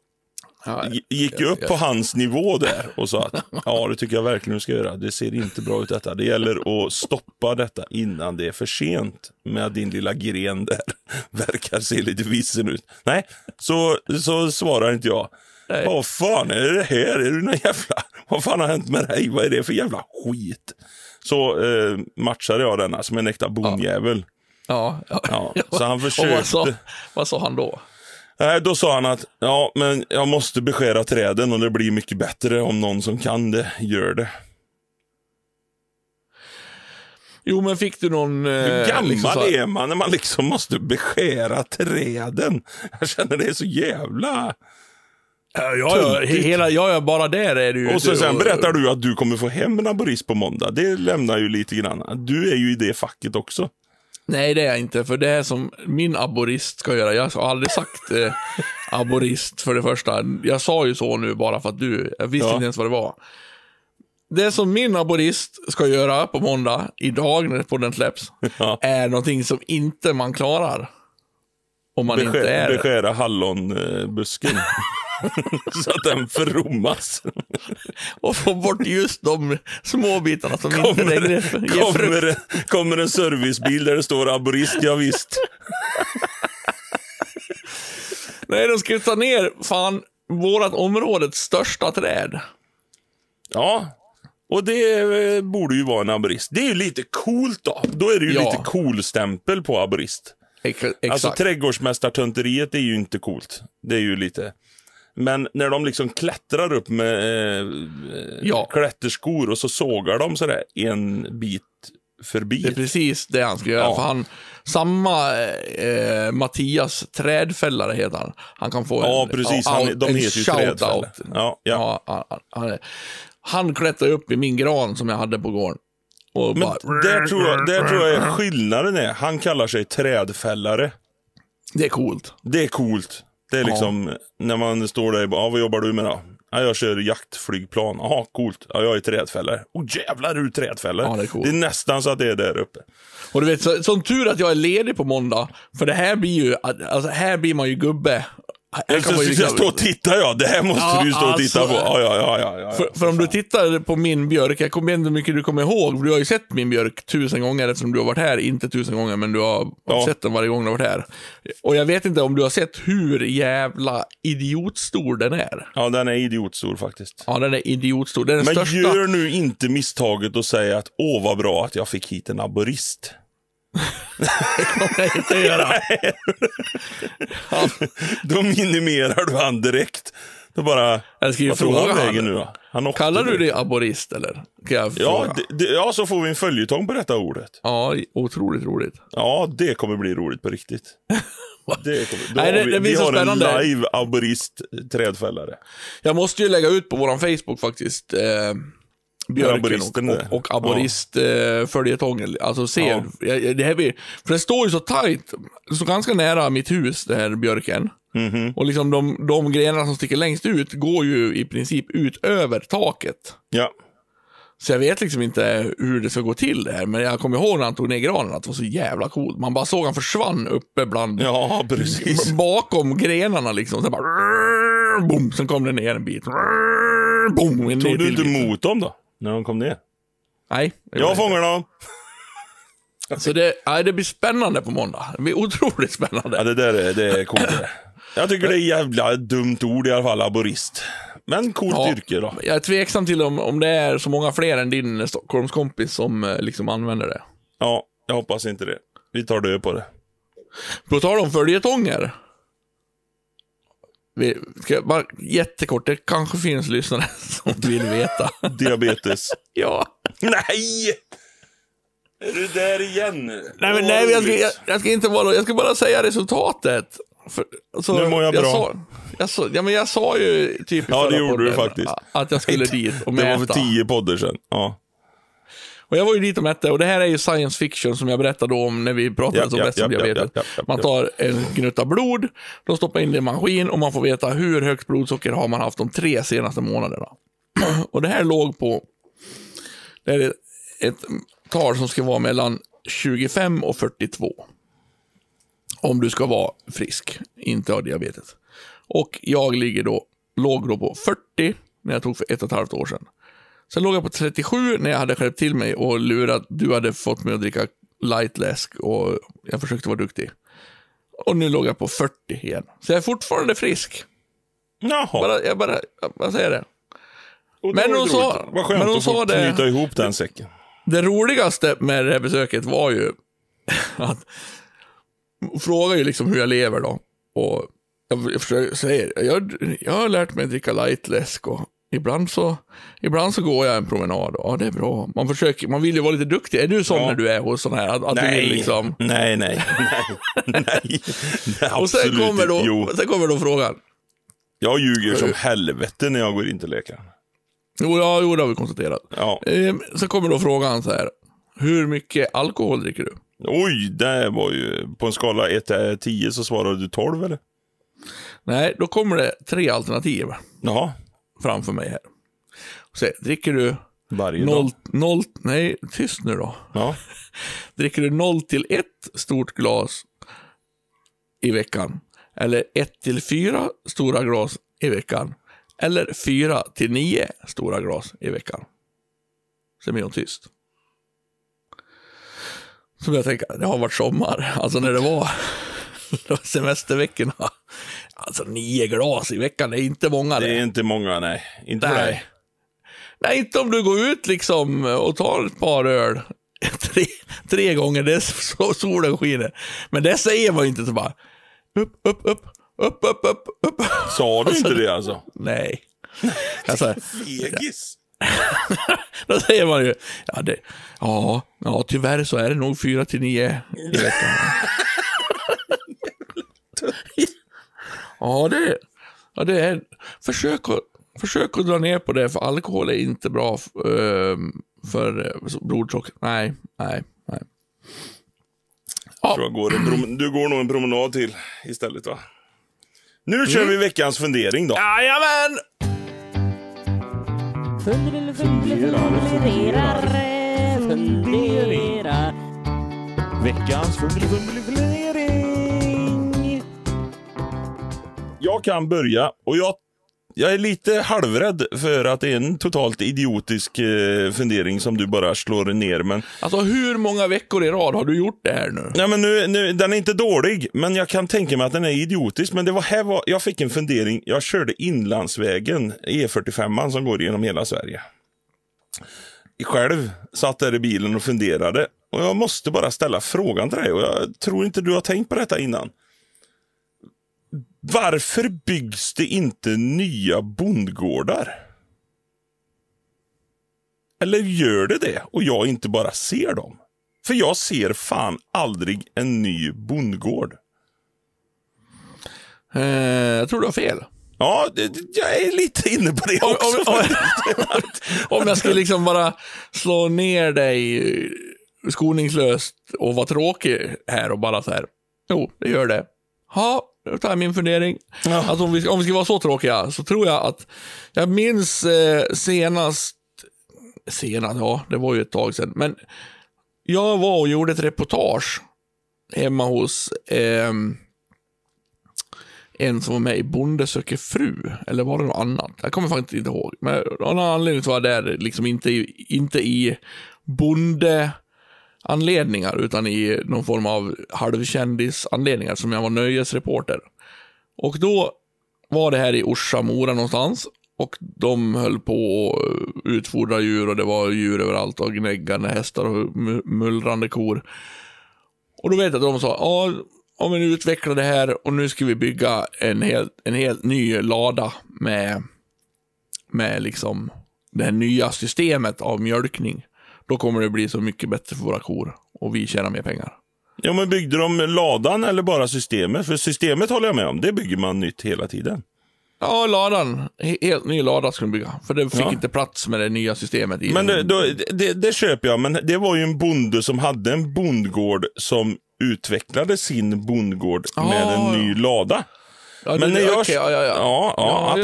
A: gick ju
B: ja,
A: upp
B: ja.
A: på hans nivå där och sa att [LAUGHS] ja, det tycker jag verkligen du ska göra. Det ser inte bra ut detta. Det gäller att stoppa detta innan det är för sent med din lilla gren där [LAUGHS] verkar se lite vissen ut. Nej, så, så svarar inte jag.
B: Nej.
A: Vad fan är det här? Är du någon jävla... Vad fan har hänt med dig? Vad är det för jävla skit? Så eh, matchade jag denna som en äkta bonjävel.
B: Ja, ja.
A: Ja, [LAUGHS] så han
B: Och vad sa,
A: försökte.
B: vad sa han då?
A: Nej, då sa han att ja, men jag måste beskära träden och det blir mycket bättre om någon som kan det gör det.
B: Jo, men fick du någon... Eh,
A: Hur gammal
B: liksom
A: är man när man liksom måste beskära träden? Jag känner det är så jävla...
B: Ja, ja, hela, ja, bara där är du ju...
A: Och så sen berättar du att du kommer få hem en aborist på måndag. Det lämnar ju lite grann. Du är ju i det facket också.
B: Nej, det är jag inte, för det är som min aborist ska göra. Jag har aldrig sagt eh, aborist för det första. Jag sa ju så nu bara för att du, jag visste
A: Ja.
B: inte ens vad det var. Det som min aborist ska göra på måndag, idag när podden släpps,
A: Ja.
B: är någonting som inte man klarar. Om man inte
A: Beskär,
B: är...
A: beskära hallonbusken. [LAUGHS] [LAUGHS] så att den förrommas.
B: Och få bort just de små bitarna som inte
A: Kommer,
B: längre ger
A: kommer, kommer en servicebil där det står aborist, ja, visst. [LAUGHS]
B: Nej, de ska ta ner fan vårat områdets största träd.
A: Ja, och det eh, borde ju vara en aborist. Det är ju lite coolt då. Då är det ju
B: Ja.
A: lite cool-stämpel på aborist.
B: Ex-
A: Alltså
B: exakt.
A: trädgårdsmästartönteriet är ju inte coolt. Det är ju lite... Men när de liksom klättrar upp med eh,
B: Ja.
A: klätterskor och så sågar de sådär en bit förbi.
B: Det är precis det han ska göra.
A: Ja.
B: För han, samma eh, Mattias Trädfällare heter han. Han kan få
A: ja,
B: en,
A: precis. Han, de
B: en shout-out.
A: Ja, ja.
B: Ja, han, han, han klättrade upp i min gran som jag hade på gården. Och
A: Men
B: bara,
A: där tror, jag, där tror jag skillnaden är. Han kallar sig trädfällare.
B: Det är coolt.
A: Det är coolt. Det är liksom när man står där ja, vad jobbar du med då? Ja, jag kör jaktflygplan. Jaha, coolt. Ja, jag är trädfällare. Oh jävlar, du trädfällare?
B: Ja, det är coolt.
A: det är nästan så att det är där uppe.
B: Och du vet, så, som tur att jag är ledig på måndag. För det här blir ju, alltså här blir man ju gubbe.
A: Jag, jag, jag står och tittar ja. Det här måste
B: Ja,
A: du stå och titta
B: alltså,
A: på. Ja, ja, ja. ja.
B: För, för om du tittar på min björk, jag kommer inte hur mycket du kommer ihåg, du har ju sett min björk tusen gånger eftersom du har varit här, inte tusen gånger, men du har
A: Ja.
B: sett den varje gång du har varit här. Och jag vet inte om du har sett hur jävla idiotstor den är.
A: ja, den är idiotstor faktiskt.
B: Ja, den är idiotstor. Den är
A: Men
B: största.
A: gör nu inte misstaget och säga att åh vad bra att jag fick hit en aborist.
B: Kommer jag inte göra.
A: Då minimerar du han direkt. Då bara,
B: Jag ska ju fråga
A: han
B: han.
A: nu då? Han
B: Kallar du dig aborist eller?
A: Ja, det, det, ja, så får vi en följetong på detta ordet.
B: Ja, otroligt roligt.
A: Ja, det kommer bli roligt på riktigt. [LAUGHS] Det kommer,
B: Nej, det-
A: vi,
B: det blir
A: vi
B: så
A: har
B: spännande.
A: en live aborist trädfällare.
B: Jag måste ju lägga ut på våran Facebook faktiskt. Eh, björken och, och, aborist eh. Alltså ser,
A: Ja.
B: det här blir, för det står ju så tajt, står ganska nära mitt hus, det här björken.
A: Mhm.
B: Och liksom de, de grenarna som sticker längst ut går ju i princip ut över taket.
A: Ja.
B: Så jag vet liksom inte hur det ska gå till det här, men jag kommer ihåg när han tog ner granen att det var så jävla coolt. Man bara såg han försvann uppe bland,
A: ja, precis. [LAUGHS]
B: bakom grenarna liksom. Sen bara, boom, sen kom det ner en bit. Boom, en
A: Tog du inte
B: bit.
A: emot dem då? När de kom ner?
B: Nej.
A: Jag fångar dem.
B: Så det, nej, det blir spännande på måndag. Det blir otroligt spännande.
A: Ja, det där är, det är coolt. Jag tycker det är jävla dumt ord i alla fall, aborist. Men coolt
B: Ja,
A: yrke då.
B: Jag är tveksam till om, om det är så många fler än din Stockholmskompis som eh, liksom använder det.
A: Ja, jag hoppas inte det. Vi tar död på det.
B: På tal om följetonger. Vi ska bara jättekort, det kanske finns lyssnare [LAUGHS] som vill veta.
A: Diabetes. [LAUGHS]
B: ja.
A: Nej! Är du där igen?
B: Nej, men, nej, jag, ska, jag, jag, ska inte bara, jag ska bara säga resultatet. För, alltså,
A: Nu mår jag bra.
B: Sa, jag, sa, ja, men jag sa ju typ i
A: Ja, det gjorde du faktiskt.
B: Att jag skulle [LAUGHS] dit och
A: Det
B: mäta.
A: var för tio poddar sedan. Ja.
B: Och jag var ju dit och mätte och det här är ju science fiction som jag berättade om när vi pratade om
A: ja,
B: diabetes.
A: ja, ja,
B: Man tar en gnutta blod, de stoppar in det i en maskin och man får veta hur högt blodsocker har man haft de tre senaste månaderna. [CLEARS THROAT] och det här låg på, det är ett, ett tal som ska vara mellan 25 och 42. Om du ska vara frisk, inte ha diabetes. Och jag ligger då, låg då på 40 när jag tog för ett och ett halvt år sedan. Sen låg jag på 37 när jag hade skärpt till mig och lurat. Du hade fått mig att dricka lightläsk och jag försökte vara duktig. Och nu låg jag på 40 igen. Så jag är fortfarande frisk.
A: Jaha.
B: Bara, jag bara, bara säger det. Men hon sa-
A: roligt. Vad skönt
B: men hon
A: att få
B: sa det-
A: knyta ihop den säcken.
B: Det roligaste med det här besöket var ju [LAUGHS] att hon frågar ju liksom hur jag lever då. Och jag, jag försöker, jag, jag har lärt mig att dricka lightläsk och ibland så, ibland så går jag en promenad ja, det är bra. Man, försöker, man vill ju vara lite duktig. Är du sån
A: Ja.
B: när du är hos sån här? Att, att du
A: Nej.
B: vill liksom...
A: nej, nej, [LAUGHS] nej, nej. [LAUGHS]
B: Och sen kommer, då.
A: Jo,
B: sen kommer då frågan.
A: jag ljuger som helvete när jag går in till läkaren.
B: Jo, ja, jo, det har vi konstaterat.
A: Ja.
B: Eh, sen kommer då frågan så här. Hur mycket alkohol dricker du?
A: Oj, det var ju... På en skala 1 till 10 så svarade du 12 eller?
B: Nej, då kommer det tre alternativ
A: Jaha,
B: framför mig här. Så, dricker du
A: varje
B: Noll,
A: dag.
B: noll, nej, tyst nu då.
A: Ja. [LAUGHS]
B: Dricker du 0 till 1 stort glas i veckan? Eller 1 till 4 stora glas i veckan. Eller fyra till nio stora glas i veckan. Sen blir hon tyst. Så jag tänker, det har varit sommar. Alltså när det var, [LAUGHS] det var semesterveckorna. Alltså nio glas i veckan, det är inte många
A: Det
B: det.
A: är inte många, nej. Inte för
B: Nej.
A: dig.
B: Nej, inte om du går ut liksom och tar ett par öl. [LAUGHS] Tre, tre gånger, det är så solen skiner. Men det säger man ju inte så bara. Upp, upp, upp, upp, upp, upp, upp.
A: Sa du inte det alltså?
B: Nej. [LAUGHS] Alltså,
A: Fegis. [LAUGHS]
B: då säger man ju, ja, det, ja, ja, tyvärr så är det nog fyra till nio i veckan. Ja, det, ja, det är, försök att, försök att dra ner på det, för alkohol är inte bra ehm, för eh, blodsocker. Nej, nej, nej. Ja,
A: Tror jag går en prom- du går nog en promenad till istället va? Nu kör vi veckans fundering då.
B: jajamän!
C: Fundera, funderar, fundera.
A: Veckans fundering. Jag kan börja och jag, jag är lite halvrädd för att det är en totalt idiotisk eh, fundering som du bara slår ner. Men,
B: Alltså hur många veckor i rad har du gjort det här nu?
A: nej, men nu, nu, den är inte dålig, men jag kan tänka mig att den är idiotisk. Men det var här var, jag fick en fundering. Jag körde inlandsvägen, E45 som går genom hela Sverige. Själv satt där i bilen och funderade. Och jag måste bara ställa frågan till dig och jag tror inte du har tänkt på detta innan. Varför byggs det inte nya bondgårdar? Eller gör det det och jag inte bara ser dem? För jag ser fan aldrig en ny bondgård.
B: Eh, jag tror du har fel.
A: Ja, jag är lite inne på det
B: Om,
A: också.
B: om, om, [LAUGHS] om jag skulle liksom bara slå ner dig eh, skoningslöst och vara tråkig här och bara så här. Jo, det gör det. Ja, tar jag min fundering.
A: Ja.
B: Alltså om vi, om vi ska vara så tråkiga så tror jag att jag minns eh, senast, senast, ja det var ju ett tag sedan, men jag var och gjorde ett reportage hemma hos ehm, en som var med i Bonde söker fru, eller var det något annat? Jag kommer faktiskt inte ihåg. Men av någon anledning så var jag där, liksom inte i, inte i anledningar, utan i någon form av halvkändisanledningar, som jag var nöjesreporter. Och då var det här i Orsa, Mora någonstans. Och de höll på att utfodra djur och det var djur överallt och gnäggande hästar och mullrande kor. Och då vet jag att de sa, ja, om vi nu utvecklar det här och nu ska vi bygga en helt, en helt ny lada med, med liksom det här nya systemet av mjölkning. Då kommer det bli så mycket bättre för våra kor och vi tjänar mer pengar.
A: Ja, men byggde de ladan eller bara systemet? För systemet håller jag med om, det bygger man nytt hela tiden.
B: Ja, ladan. He- Helt ny lada ska de bygga. För det fick
A: Ja.
B: inte plats med det nya systemet. I
A: Men det, då, det, det köper jag, men det var ju en bonde som hade en bondgård som utvecklade sin bondgård med
B: Ah.
A: en ny lada.
B: Ja,
A: Men när jag...
B: okej, ja, ja, ja.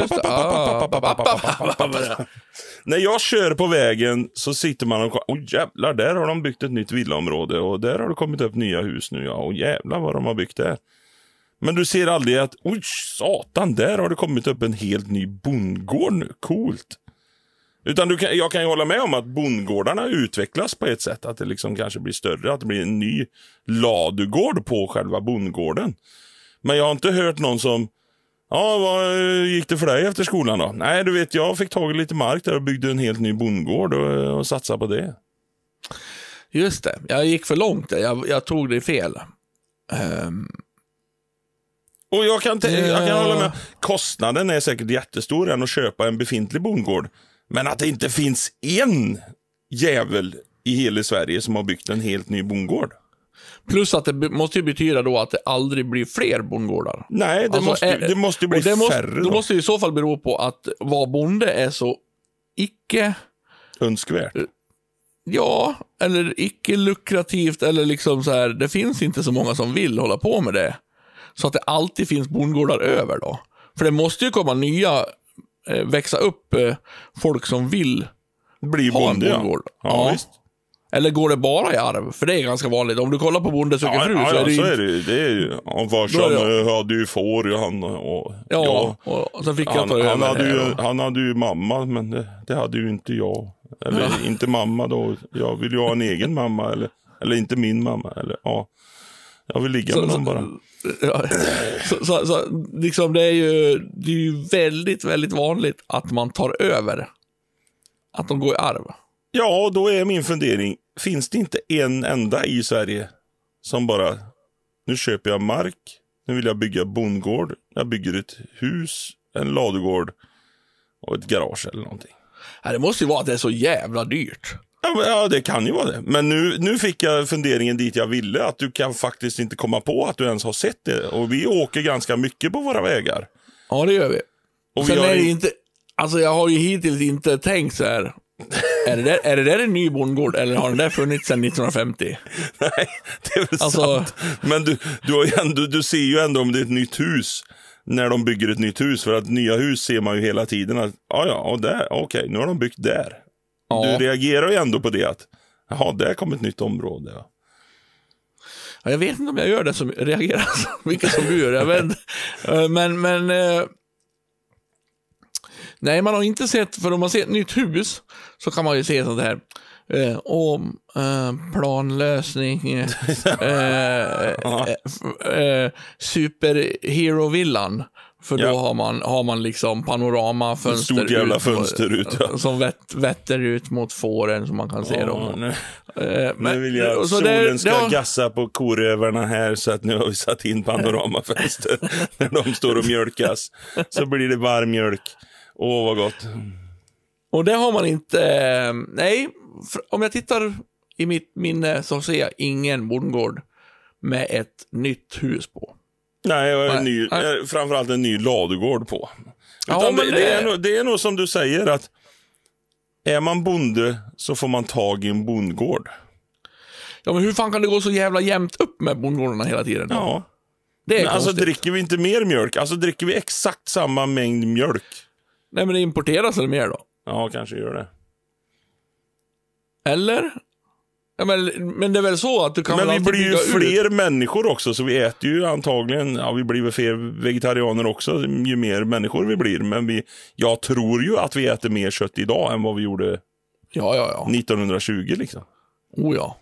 A: När jag kör på vägen så sitter man och Åh jävlar, där har de byggt ett nytt villaområde och där har det kommit upp nya hus nu. Ja, och jävlar vad de har byggt där. Men du ser aldrig att, oj satan, där har det kommit upp en helt ny bondgård nu. Coolt. Utan du kan, jag kan ju hålla med om att bondgårdarna utvecklas på ett sätt. Att det liksom kanske blir större, att det blir en ny ladugård på själva bondgården. Men jag har inte hört någon som, ja vad gick det för dig efter skolan då? Nej, du vet jag fick tag i lite mark där och byggde en helt ny bondgård och, och satsade på det.
B: Just det, jag gick för långt där. Jag, jag tog det fel. Ehm,
A: Och jag kan, jag kan hålla med. Kostnaden är säkert jättestor än att köpa en befintlig bondgård. Men att det inte finns en jävel i hela Sverige som har byggt en helt ny bondgård.
B: Plus att det måste ju betyda då att det aldrig blir fler bondgårdar.
A: Nej, det,
B: Alltså,
A: måste,
B: är-
A: det måste ju bli
B: det måste,
A: färre
B: Då
A: då.
B: måste det i så fall bero på att vara bonde är så icke,
A: Önskvärt.
B: ja, eller icke lukrativt eller liksom så här, det finns inte så många som vill hålla på med det. Så att det alltid finns bondgårdar över då. För det måste ju komma nya, eh, växa upp eh, folk som vill
A: Bli
B: ha en
A: bonde, ja.
B: bondgård.
A: Ja,
B: Ja.
A: visst.
B: Eller går det bara i arv? För det är ganska vanligt. Om du kollar på Bonde söker
A: Ja,
B: fru
A: ja,
B: så är
A: ja,
B: det ju...
A: så är det ju. Det är ju. Och farsan eh, hade ju får, han och...
B: Ja, och sen fick jag
A: Han,
B: ta över
A: han, hade
B: här
A: ju,
B: och-
A: han hade ju mamma, men det, det hade ju inte jag. Eller inte mamma då. Jag vill ju ha en egen mamma. Eller, eller inte min mamma. Eller, ja. Jag vill ligga
B: Så-
A: med
B: så-
A: dem bara.
B: Ja, så, så, så, liksom det, är ju, det är ju väldigt, väldigt vanligt att man tar över. Att de går i arv.
A: Ja, då är min fundering. Finns det inte en enda i Sverige som bara, nu köper jag mark, nu vill jag bygga bondgård, jag bygger ett hus, en ladugård och ett garage eller någonting.
B: Ja, det måste ju vara att det är så jävla dyrt.
A: Ja, ja, det kan ju vara det. Men nu, nu fick jag funderingen dit jag ville, att du kan faktiskt inte komma på att du ens har sett det. Och vi åker ganska mycket på våra vägar.
B: Ja, det gör vi.
A: Och
B: Sen
A: vi har
B: är det
A: in-
B: inte, alltså jag har ju hittills inte tänkt så här. Är det, där, är det där en ny bondgård eller har den där funnits sedan 1950?
A: Nej, det är väl
B: Alltså-
A: sant. Men du, du, har ju ändå, du ser ju ändå om det är ett nytt hus. När de bygger ett nytt hus. För att nya hus ser man ju hela tiden. att ja, ja, och där, okej, nu har de byggt där.
B: Ja.
A: Du reagerar ju ändå på det att, jaha, där kom ett nytt område. Ja.
B: Ja, Jag vet inte om jag gör det som reagerar [LAUGHS] så mycket som du gör. Jag. Eh, men, men eh, nej, man har inte sett, för om man ser ett nytt hus så kan man ju se sånt här. Eh, om eh, planlösning, [LAUGHS] eh, eh, eh, superhero-villan. För då
A: Ja.
B: har, man, har man liksom panoramafönster.
A: Stort jävla
B: ut,
A: fönster ut, ja.
B: Som vett, vetter ut mot fåren så man kan se
A: Ja,
B: dem.
A: nu,
B: Eh,
A: nu vill jag att solen
B: det-
A: ska
B: det har-
A: gassa på korövarna här så att nu har vi satt in panoramafönster [LAUGHS] när de står och mjölkas. Så blir det varm mjölk. Åh, vad gott.
B: Och det har man inte... eh, Nej, om jag tittar i mitt minne så ser jag ingen bondgård med ett nytt hus på.
A: Nej, och en ny,
B: nej.
A: eh, framförallt en ny ladugård på.
B: Ja, men
A: det, det, är
B: det-
A: nog, det är nog som du säger att är man bonde så får man tag i en bondgård.
B: Ja, men hur fan kan det gå så jävla jämnt upp med bondgårdarna hela tiden?
A: Ja.
B: det är
A: Men alltså
B: konstigt.
A: dricker vi inte mer mjölk? Alltså dricker vi exakt samma mängd mjölk?
B: Nej, men det importeras eller mer då?
A: Ja, kanske gör det.
B: Eller? Ja, men, men det är väl så att du kan
A: Men
B: väl
A: vi
B: alltid
A: blir ju
B: bygga ut?
A: fler människor också, så vi äter ju antagligen, ja vi blir väl fler vegetarianer också, ju mer människor vi blir. Men vi, jag tror ju att vi äter mer kött idag än vad vi gjorde
B: Ja, ja, ja.
A: 1920 liksom.
B: Oh, ja.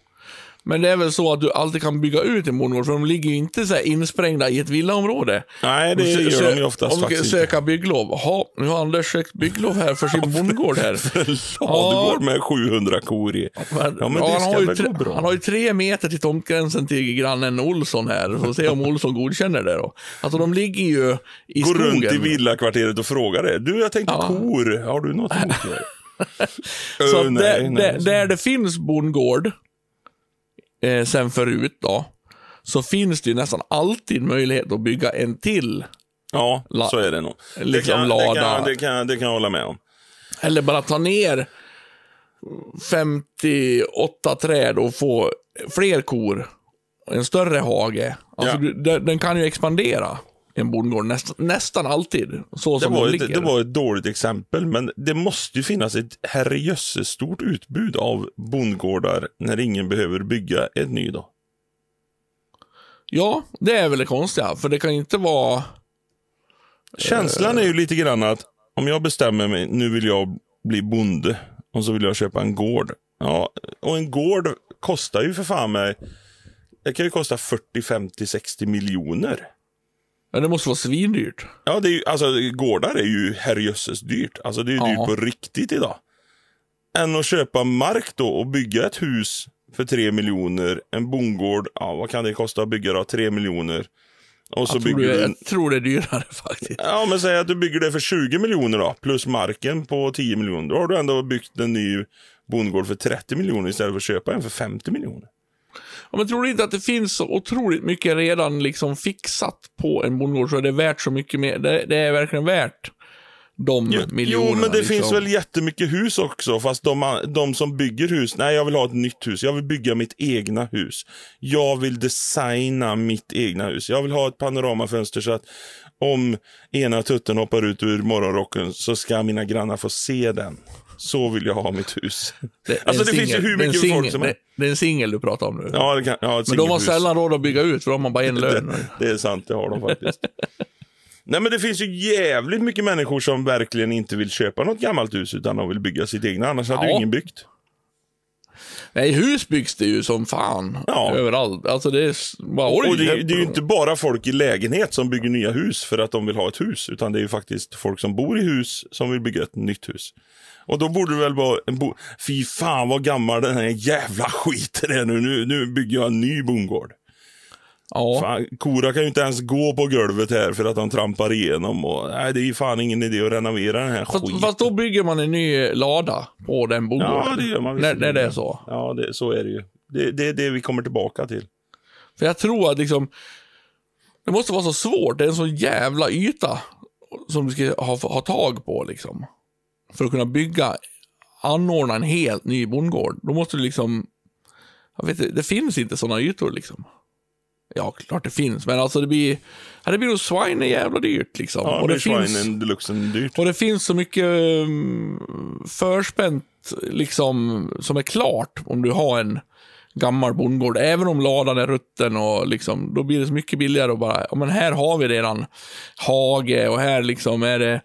B: Men det är väl så att du alltid kan bygga ut en bondgård, för de ligger ju inte så här insprängda i ett villaområde.
A: Nej, det
B: Sö-
A: gör de ju oftast
B: Om
A: faktiskt
B: söka bygglov. Jaha, nu har Anders sökt bygglov här för sin [LAUGHS] bondgård här.
A: Ladugård med 700 kor i.
B: Men,
A: Ja, men
B: ja,
A: det
B: han, har ju tre,
A: bra.
B: han har ju tre meter till tomtgränsen till grannen Olsson här. Så se om Olsson godkänner det då. Alltså de ligger ju i
A: Gå
B: skogen.
A: runt i villakvarteret och fråga det. Du, jag tänkte
B: Ja.
A: kor. Har du något emot det? [LAUGHS]
B: Så att
A: nej,
B: där,
A: nej.
B: där, där det finns bondgård, eh, sen förut då, så finns det ju nästan alltid möjlighet att bygga en till.
A: Ja,
B: La-
A: så är det nog.
B: liksom
A: det, kan, det,
B: lada.
A: kan, det, kan, det kan jag hålla med om.
B: Eller bara ta ner 58 träd och få fler kor. En större hage. Alltså,
A: Ja.
B: du- den, den kan ju expandera, en bondgård, näst, nästan alltid. Så
A: Det
B: som
A: var,
B: de
A: ett, det var ett dåligt exempel, men det måste ju finnas ett herrejösses stort utbud av bondgårdar när ingen behöver bygga ett ny då.
B: Ja, det är väl det konstiga. För det kan inte vara...
A: Känslan är ju lite grann att om jag bestämmer mig, nu vill jag bli bonde och så vill jag köpa en gård. Ja, och en gård kostar ju för fan mig, det kan ju kosta 40, 50, 60 miljoner.
B: Ja, det måste vara svindyrt.
A: Ja, det är ju, alltså gårdar är ju herrejösses dyrt. Alltså det är ju
B: Ja.
A: dyrt på riktigt idag. Än att köpa mark då och bygga ett hus för 3 miljoner. En bondgård, ja vad kan det kosta att bygga då? 3 miljoner. Och så
B: Jag tror,
A: bygger
B: det,
A: du en...
B: jag tror det är dyrare [LAUGHS] faktiskt.
A: Ja, men säg att du bygger det för 20 miljoner då, plus marken på 10 miljoner. Då har du ändå byggt en ny bondgård för 30 miljoner istället för att köpa en för 50 miljoner.
B: Ja, men tror du inte att det finns så otroligt mycket redan liksom fixat på en bondgård så är det värt så mycket mer? Det, det är verkligen värt de
A: Jo,
B: miljonerna.
A: jo, men det
B: liksom.
A: finns väl jättemycket hus också, fast de, de som bygger hus, nej jag vill ha ett nytt hus, jag vill bygga mitt egna hus. Jag vill designa mitt egna hus. Jag vill ha ett panoramafönster så att om ena tutten hoppar ut ur morgonrocken så ska mina grannar få se den. Så vill jag ha mitt hus.
B: Det,
A: Alltså, det finns ju hur
B: det
A: mycket folk
B: singel-
A: som är-
B: det, det är en singel du pratar om nu.
A: Ja, det kan, ja,
B: men de har sällan råd att bygga ut, för de har bara en [LAUGHS] lön.
A: Det, det är sant, det har de faktiskt. [LAUGHS] Nej men det finns ju jävligt mycket människor som verkligen inte vill köpa något gammalt hus utan de vill bygga sitt egna, annars hade ju
B: Ja.
A: ingen byggt.
B: Nej, hus byggs det ju som fan.
A: Ja.
B: Överallt. Alltså det är bara
A: Och det, det är ju inte bara folk i lägenhet som bygger nya hus för att de vill ha ett hus, utan det är ju faktiskt folk som bor i hus som vill bygga ett nytt hus. Och då borde det väl vara en bo... Fy fan vad gammal den här jävla skiten är nu. Nu, nu bygger jag en ny bondgård.
B: Ja.
A: Fan, korna kan ju inte ens gå på golvet här för att de trampar igenom. Och, nej, det är ju fan ingen idé att renovera den här
B: Fast,
A: skiten.
B: fast då bygger man en ny lada på den bondgården.
A: Ja, det gör man
B: när, när det är så.
A: Ja, det, så är det ju. Det, det är det vi kommer tillbaka till.
B: För jag tror att liksom, det måste vara så svårt. Det är en så jävla yta som du ska ha, ha tag på liksom. För att kunna bygga, anordna en helt ny bondgård. Då måste du liksom, jag vet inte, det finns inte sådana ytor liksom. Ja, klart det finns, men alltså det blir, ja, det blir nog swine jävla dyrt liksom.
A: Ja,
B: och
A: det
B: det finns,
A: dyrt.
B: och det finns så mycket um, förspänt liksom, som är klart om du har en gammal bondgård. Även om ladan är rutten och liksom, då blir det så mycket billigare att bara, ja men här har vi redan hage och här liksom är det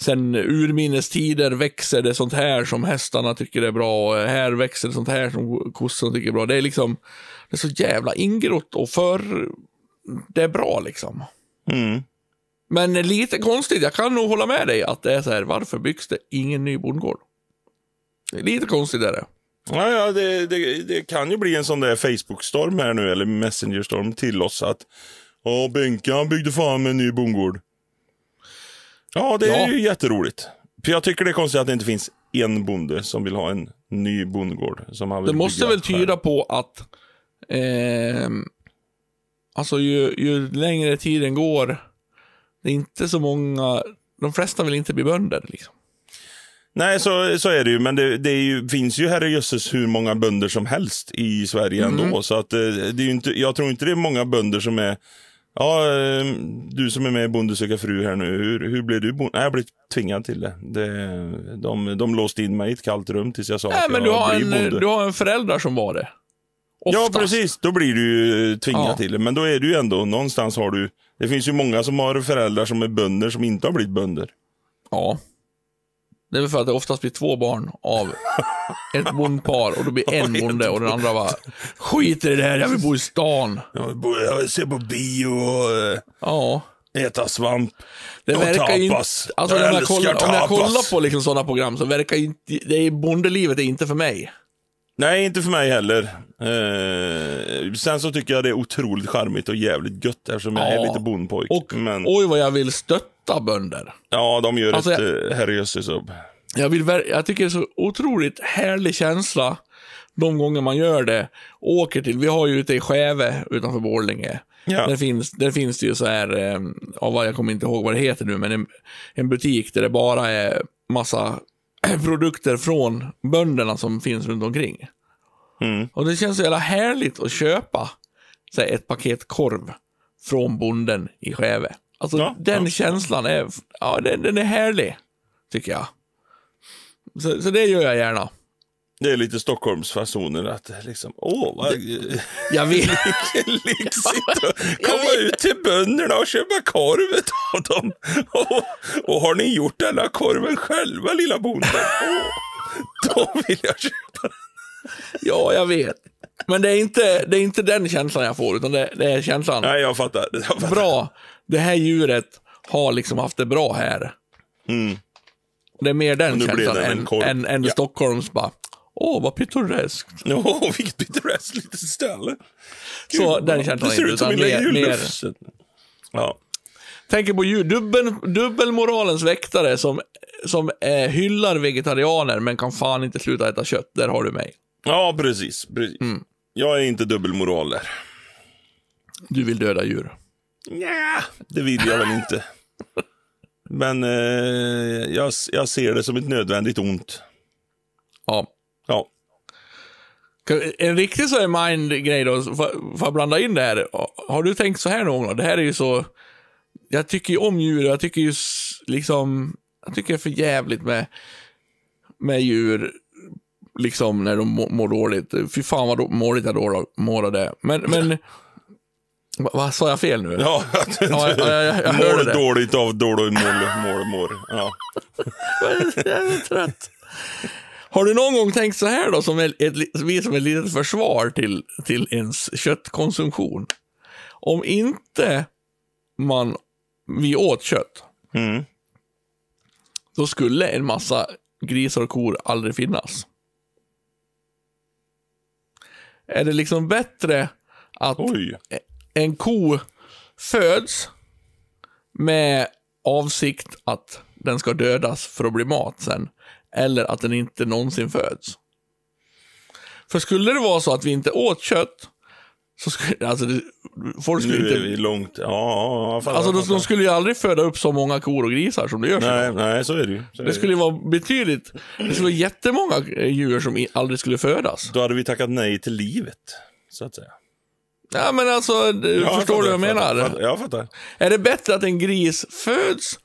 B: sen urminnes tider växer det sånt här som hästarna tycker är bra och här växer det sånt här som kossorna tycker är bra. Det är liksom, det är så jävla ingrott och för, det är bra liksom.
A: Mm.
B: Men lite konstigt, jag kan nog hålla med dig att det är så här, varför byggs det ingen ny bondgård? Lite konstigt är det.
A: Ja, ja det, det, det kan ju bli en sån där Facebook-storm här nu, eller Messenger-storm till oss att Ja, han byggde fan en ny bondgård. Ja, det är
B: Ja.
A: ju jätteroligt. För jag tycker det är konstigt att det inte finns en bonde som vill ha en ny bondgård. Som han vill
B: Det måste väl tyda på att ehm, alltså ju, ju längre tiden går, det är inte så många, de flesta vill inte bli bönder liksom.
A: Nej, så, så är det ju. Men det, det ju, finns ju herrejösses hur många bönder som helst i Sverige
B: Mm.
A: ändå. Så att eh, det är inte, jag tror inte det är många bönder som är Ja, eh, du som är med i Bonde söker fru här nu, hur, hur blev du bonde? Nej, jag blev tvingad till det. det de, de låste in mig i ett kallt rum tills jag sa
B: Nej,
A: att
B: men
A: jag
B: du har, en,
A: bonde.
B: du har en förälder som var det.
A: Ja,
B: Oftast.
A: precis. Då blir du tvingad
B: Ja.
A: till det. Men då är du ju ändå, någonstans har du, det finns ju många som har föräldrar som är bönder som inte har blivit bönder.
B: Ja. Det är väl för att det oftast blir två barn av ett bondpar och då blir en [LAUGHS] bonde och den andra bara skiter i det här, jag vill bo i stan.
A: Jag vill bo- jag vill se på bio och eh,
B: Ja.
A: äta svamp.
B: Det
A: och
B: verkar inte, alltså
A: jag
B: när jag kollar, om jag kollar på liksom sådana program så verkar inte, det är, bondelivet är inte för mig.
A: Nej, inte för mig heller. Eh, sen så tycker jag det är otroligt charmigt och jävligt gött eftersom jag
B: Ja.
A: är lite bondpojk.
B: Och
A: Men
B: oj vad jag vill stötta bönder.
A: ja, de gör
B: Alltså,
A: ett
B: jag-
A: eh, herrejösses jobb.
B: Jag, vill, jag tycker det är så otroligt härlig känsla de gånger man gör det. Åker till, vi har ju ute i Skäve utanför Borlänge.
A: Ja.
B: Där, finns, där finns det ju så här, eh, ja, jag kommer inte ihåg vad det heter nu, men en, en butik där det bara är massa [CLEARS THROAT] produkter från bönderna som finns runt omkring.
A: Mm.
B: Och det känns så jävla härligt att köpa så här, ett paket korv från bonden i Skäve. Alltså
A: Ja,
B: den
A: ja.
B: känslan är, ja den, den är härlig, tycker jag. Så, så det gör jag gärna.
A: Det är lite Stockholmsfasoner att liksom, åh, vad
B: Jag vet. [LAUGHS]
A: lyxigt att komma ut till bönderna och köpa korv av dem. Och, och har ni gjort denna korven själva, lilla bonden? Åh, då vill jag köpa den.
B: Ja, jag vet. Men det är inte, det är inte den känslan jag får, utan det, det är känslan,
A: Nej, jag fattar. Jag fattar.
B: bra, det här djuret har liksom haft det bra här.
A: Mm.
B: Det är mer den känslan än, än, än
A: Ja.
B: Stockholms bara, åh vad pittoreskt.
A: Åh, vilket pittoreskt ställe.
B: Så
A: Gud,
B: den känslan
A: Det ser
B: inte,
A: ut som lilla jullufsen. Ja.
B: Tänker på djur, dubbel, dubbelmoralens väktare som, som eh, hyllar vegetarianer men kan fan inte sluta äta kött. Där har du mig.
A: ja, precis. precis.
B: Mm.
A: Jag är inte dubbelmoral där.
B: Du vill döda djur.
A: Nja, det vill jag väl inte. Men eh, jag, jag ser det som ett nödvändigt ont.
B: Ja.
A: Ja.
B: En riktig så mind-grej då, får får jag blanda in det här? Har du tänkt så här någon gång? Det här är ju så... Jag tycker ju om djur jag tycker ju liksom... Jag tycker det är för jävligt med med djur, liksom när de må- mår dåligt. Fy fan vad då- dåligt jag då mår av det. Men, men va- vad sa jag fel nu? [LAUGHS]
A: Ja,
B: Ja, jag- jag- jag hörde
A: mår
B: det.
A: dåligt av dålig mål, mår. Ja. [LAUGHS]
B: Jag är trött. Har du någon gång tänkt så här då, som ett, ett, vi som ett litet försvar till, till ens köttkonsumtion? Om inte man, vi åt kött,
A: Mm.
B: då skulle en massa grisar och kor aldrig finnas. Är det liksom bättre att
A: Oj.
B: En ko föds med avsikt att den ska dödas för att bli mat sen, eller att den inte någonsin föds. För skulle det vara så att vi inte åt kött, så skulle, alltså det, folk skulle
A: Nu är
B: inte,
A: vi långt. Ja, ja, fattar,
B: alltså de, de skulle ju aldrig föda upp så många kor och grisar som det görs
A: Nej,
B: idag.
A: nej, så är det ju. Så är
B: Det skulle ju vara betydligt, det skulle vara jättemånga eh, djur som aldrig skulle födas.
A: Då hade vi tackat nej till livet, så att säga.
B: Ja men alltså, du
A: Ja,
B: förstår du vad jag menar?
A: fattar. Jag fattar.
B: Är det bättre att en gris föds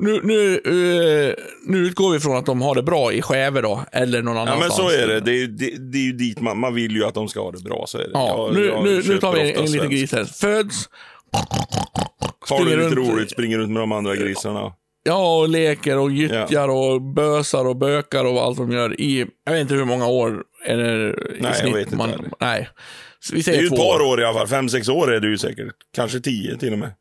B: Nu, nu, eh, nu utgår vi från att de har det bra i Skäve då, eller någon
A: Ja,
B: annanstans.
A: men så är det. Det är, det, det är ju dit man, man vill ju att de ska ha det bra, så är det.
B: Ja,
A: Jag-
B: nu,
A: jag
B: nu, nu tar vi en, en liten gris här. Föds,
A: Har
B: springer
A: lite roligt, springer runt med de andra grisarna.
B: ja, och leker och gyttjar och bösar och bökar och allt de gör i, jag vet inte hur många år eller i
A: Nej, jag
B: snitt
A: vet inte
B: man. Nej. Vi
A: Det är
B: säger
A: ju
B: två
A: ett par år i alla fall. Fem, sex år är det ju säkert. Kanske tio till och med.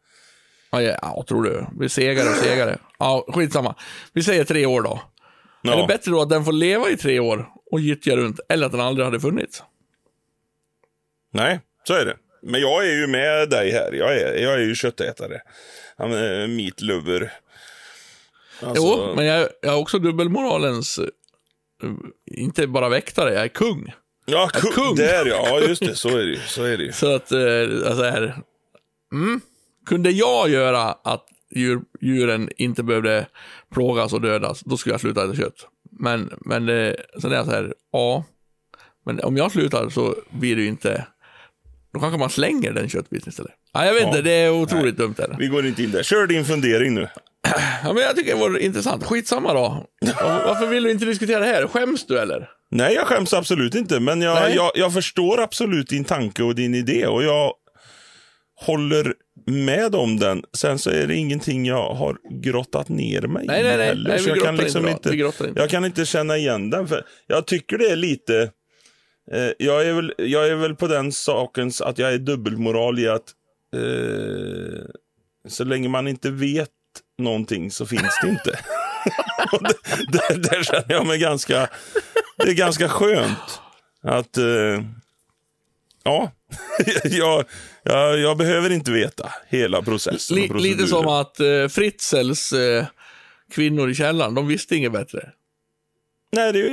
B: Ja, ja, ja, tror du. Vi segare och segare. Ja, skitsamma. Vi säger tre år då. Är det
A: Ja.
B: bättre då att den får leva i tre år och gyttja runt, eller att den aldrig hade funnits?
A: Nej, så är det. Men jag är ju med dig här. Jag är, jag är ju köttätare. Han är meat lover. Alltså,
B: Jo, men jag, jag är också dubbelmoralens, eh, inte bara väktare, jag är kung.
A: Ja, kung.
B: kung.
A: Där ja. ja, just det. Så är det ju. Så är det ju.
B: Så att, eh, alltså här, mm, kunde jag göra att djur, djuren inte behövde plågas och dödas, då skulle jag sluta äta kött. Men, men eh, sen är jag så här, ja, men om jag slutar så blir det ju inte, då kanske man slänger den köttbiten istället. Ja, jag vet
A: Ja.
B: inte, det är otroligt dumt. Är det.
A: Vi går inte in där. Kör din fundering nu.
B: Ja, men jag tycker det var intressant. Skitsamma då. Var- Varför vill du inte diskutera det här? Skäms du eller?
A: Nej, jag skäms absolut inte. Men jag, jag, jag förstår absolut din tanke och din idé. Och jag håller med om den. Sen så är det ingenting jag har grottat ner mig
B: Nej, nej, nej.
A: heller.
B: nej
A: Så
B: vi
A: jag kan liksom
B: inte,
A: inte,
B: inte.
A: jag kan inte känna igen den. För jag tycker det är lite... Eh, jag, är väl, jag är väl på den sakens att jag är dubbelmoral i att eh, så länge man inte vet någonting så finns det inte. [LAUGHS] Där, där känner jag mig ganska... Det är ganska skönt att... Eh, ja, [LAUGHS] jag, jag, jag behöver inte veta hela processen.
B: Li, lite som att eh, Fritzels eh, kvinnor i källaren, de visste inget bättre.
A: Nej det,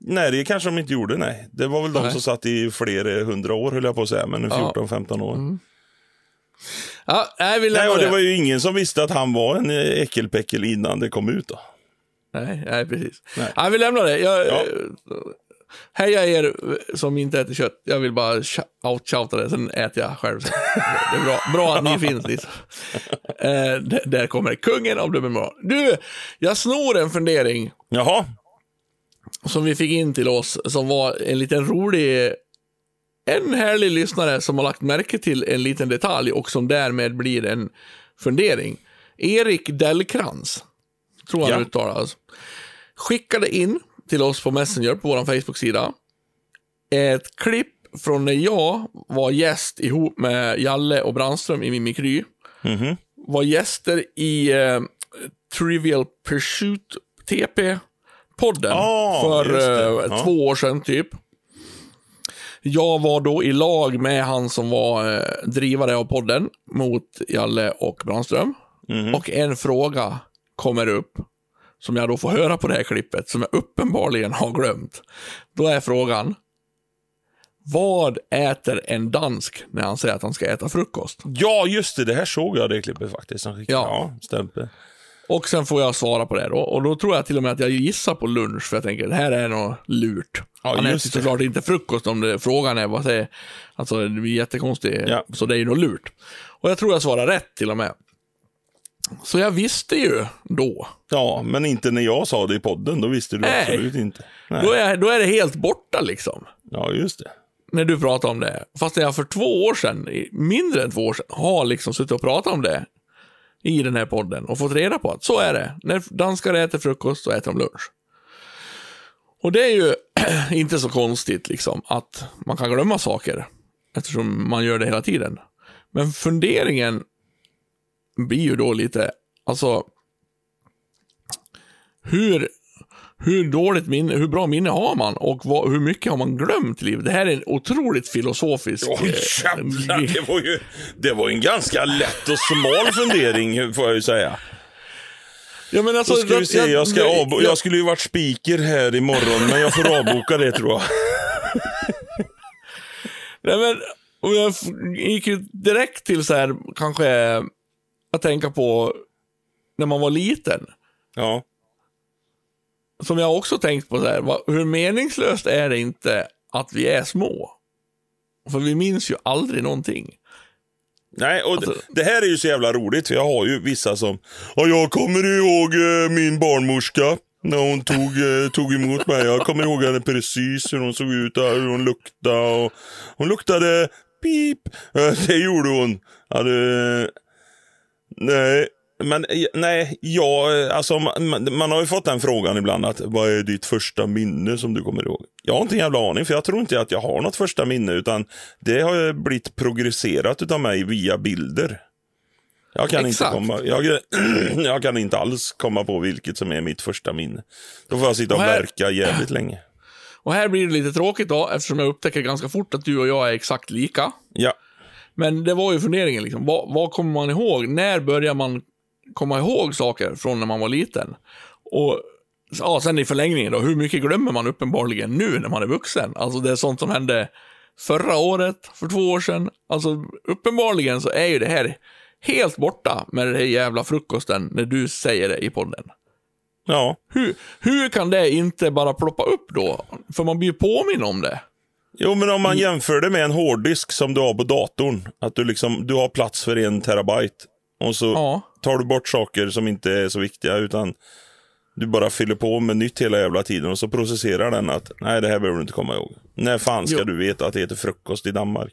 A: nej, det kanske de inte gjorde. Nej. Det var väl de
B: Nej.
A: som satt i flera hundra år, höll jag på att säga. Men
B: Ja.
A: 14-15 år.
B: Ja, nej, vi
A: Nej, och det var ju ingen som visste att han var en äckelpäckel innan det kom ut. då.
B: Nej, nej, precis.
A: Nej.
B: Nej. vi lämnar det. Jag,
A: Ja.
B: eh, Heja er som inte äter kött. Jag vill bara sh- outshouta det, sen äter jag själv. sen. Det är bra, bra att ni [LAUGHS] finns. Liksom. Eh, där kommer kungen av dubbelmoral. Du, jag snor en fundering
A: Jaha,
B: som vi fick in till oss, som var en liten rolig, en härlig lyssnare som har lagt märke till en liten detalj och som därmed blir en fundering. Erik Dellkrans, tror han
A: Ja.
B: uttalas, skickade in till oss på Messenger på vår Facebook-sida ett klipp från när jag var gäst ihop med Jalle och Brandström i Mimikry.
A: Mhm.
B: Var gäster i eh, Trivial Pursuit TP-podden
A: Ah,
B: för eh,
A: Ja.
B: två år sedan typ. Jag var då i lag med han som var eh, drivare av podden mot Jalle och Brandström.
A: Mhm.
B: Och en fråga kommer upp som jag då får höra på det här klippet, som jag uppenbarligen har glömt. Då är frågan, vad äter en dansk när han säger att han ska äta frukost?
A: Ja, just det. Det här såg jag det klippet faktiskt. Han skickade.
B: Ja.
A: Ja, stämpe.
B: Och sen får jag svara på det då. Och då tror jag till och med att jag gissar på lunch, för jag tänker det här är nog lurt.
A: Ja,
B: han äter
A: det.
B: såklart inte frukost om det, frågan är vad säger, alltså det blir jättekonstigt,
A: Ja.
B: så det är ju nog lurt. Och jag tror jag svarar rätt till och med. Så jag visste ju då.
A: Ja, men inte när jag sa det i podden. Då visste du
B: Nej.
A: absolut inte. Nej.
B: Då är, då är det helt borta liksom.
A: Ja, just det.
B: När du pratar om det. Fast jag för två år sedan, mindre än två år sedan, har liksom suttit och pratat om det i den här podden och fått reda på att så är det. När danskar äter frukost så äter de lunch. Och det är ju [CLEARS THROAT] inte så konstigt liksom att man kan glömma saker eftersom man gör det hela tiden. Men funderingen blir ju då lite, alltså hur, hur dåligt minne, hur bra minne har man och vad, hur mycket har man glömt i livet? Det här är en otroligt filosofisk...
A: Oj,
B: eh,
A: jävlar. Det var ju det var en ganska lätt och smal fundering, får jag ju säga.
B: Ja, men alltså,
A: Då ska vi se, jag, ska
B: jag-
A: jag skulle ju varit speaker här imorgon, men jag får avboka det tror jag. [LAUGHS]
B: Nej, men, och jag gick ju direkt till så här, kanske, att tänka på när man var liten.
A: Ja.
B: Som jag också tänkt på så här, hur meningslöst är det inte att vi är små? För vi minns ju aldrig någonting.
A: Nej, och
B: Alltså-
A: det, här är ju så jävla roligt, för jag har ju vissa som... Ja, jag kommer ihåg eh, min barnmorska. När hon tog, eh, tog emot mig. Jag kommer ihåg henne precis hur hon såg ut hur hon luktade. Och hon luktade pip. [LAUGHS] Det gjorde hon. Ja, det, nej, men eh, nej, jag, eh, alltså, man, man- har ju fått den frågan ibland. att Vad är ditt första minne som du kommer ihåg? Jag har inte en jävla aning, för jag tror inte att jag har något första minne. Utan det har blivit progresserat utav mig via bilder. Jag kan, inte komma, jag, [CLEARS THROAT] jag kan inte alls komma på vilket som är mitt första minne. Då får jag sitta och
B: Och här-
A: verka jävligt länge.
B: Och här blir det lite tråkigt då, eftersom jag upptäcker ganska fort att du och jag är exakt lika.
A: Ja,
B: Men det var ju funderingen, liksom. vad, vad kommer man ihåg? När börjar man komma ihåg saker från när man var liten? Och ja, sen i förlängningen då, hur mycket glömmer man uppenbarligen nu när man är vuxen? Alltså det är sånt som hände förra året, för två år sedan. Alltså uppenbarligen så är ju det här helt borta med den här jävla frukosten när du säger det i podden.
A: ja.
B: Hur, hur kan det inte bara ploppa upp då? För man blir ju påminn om det.
A: Jo, men om man jämför det med en hårddisk som du har på datorn. Att du liksom, du har plats för en terabyte. Och så
B: Ja.
A: Tar du bort saker som inte är så viktiga. Utan du bara fyller på med nytt hela jävla tiden. Och så processerar den att, nej det här behöver du inte komma ihåg. När fan ska
B: Jo.
A: du veta att det heter frukost i Danmark?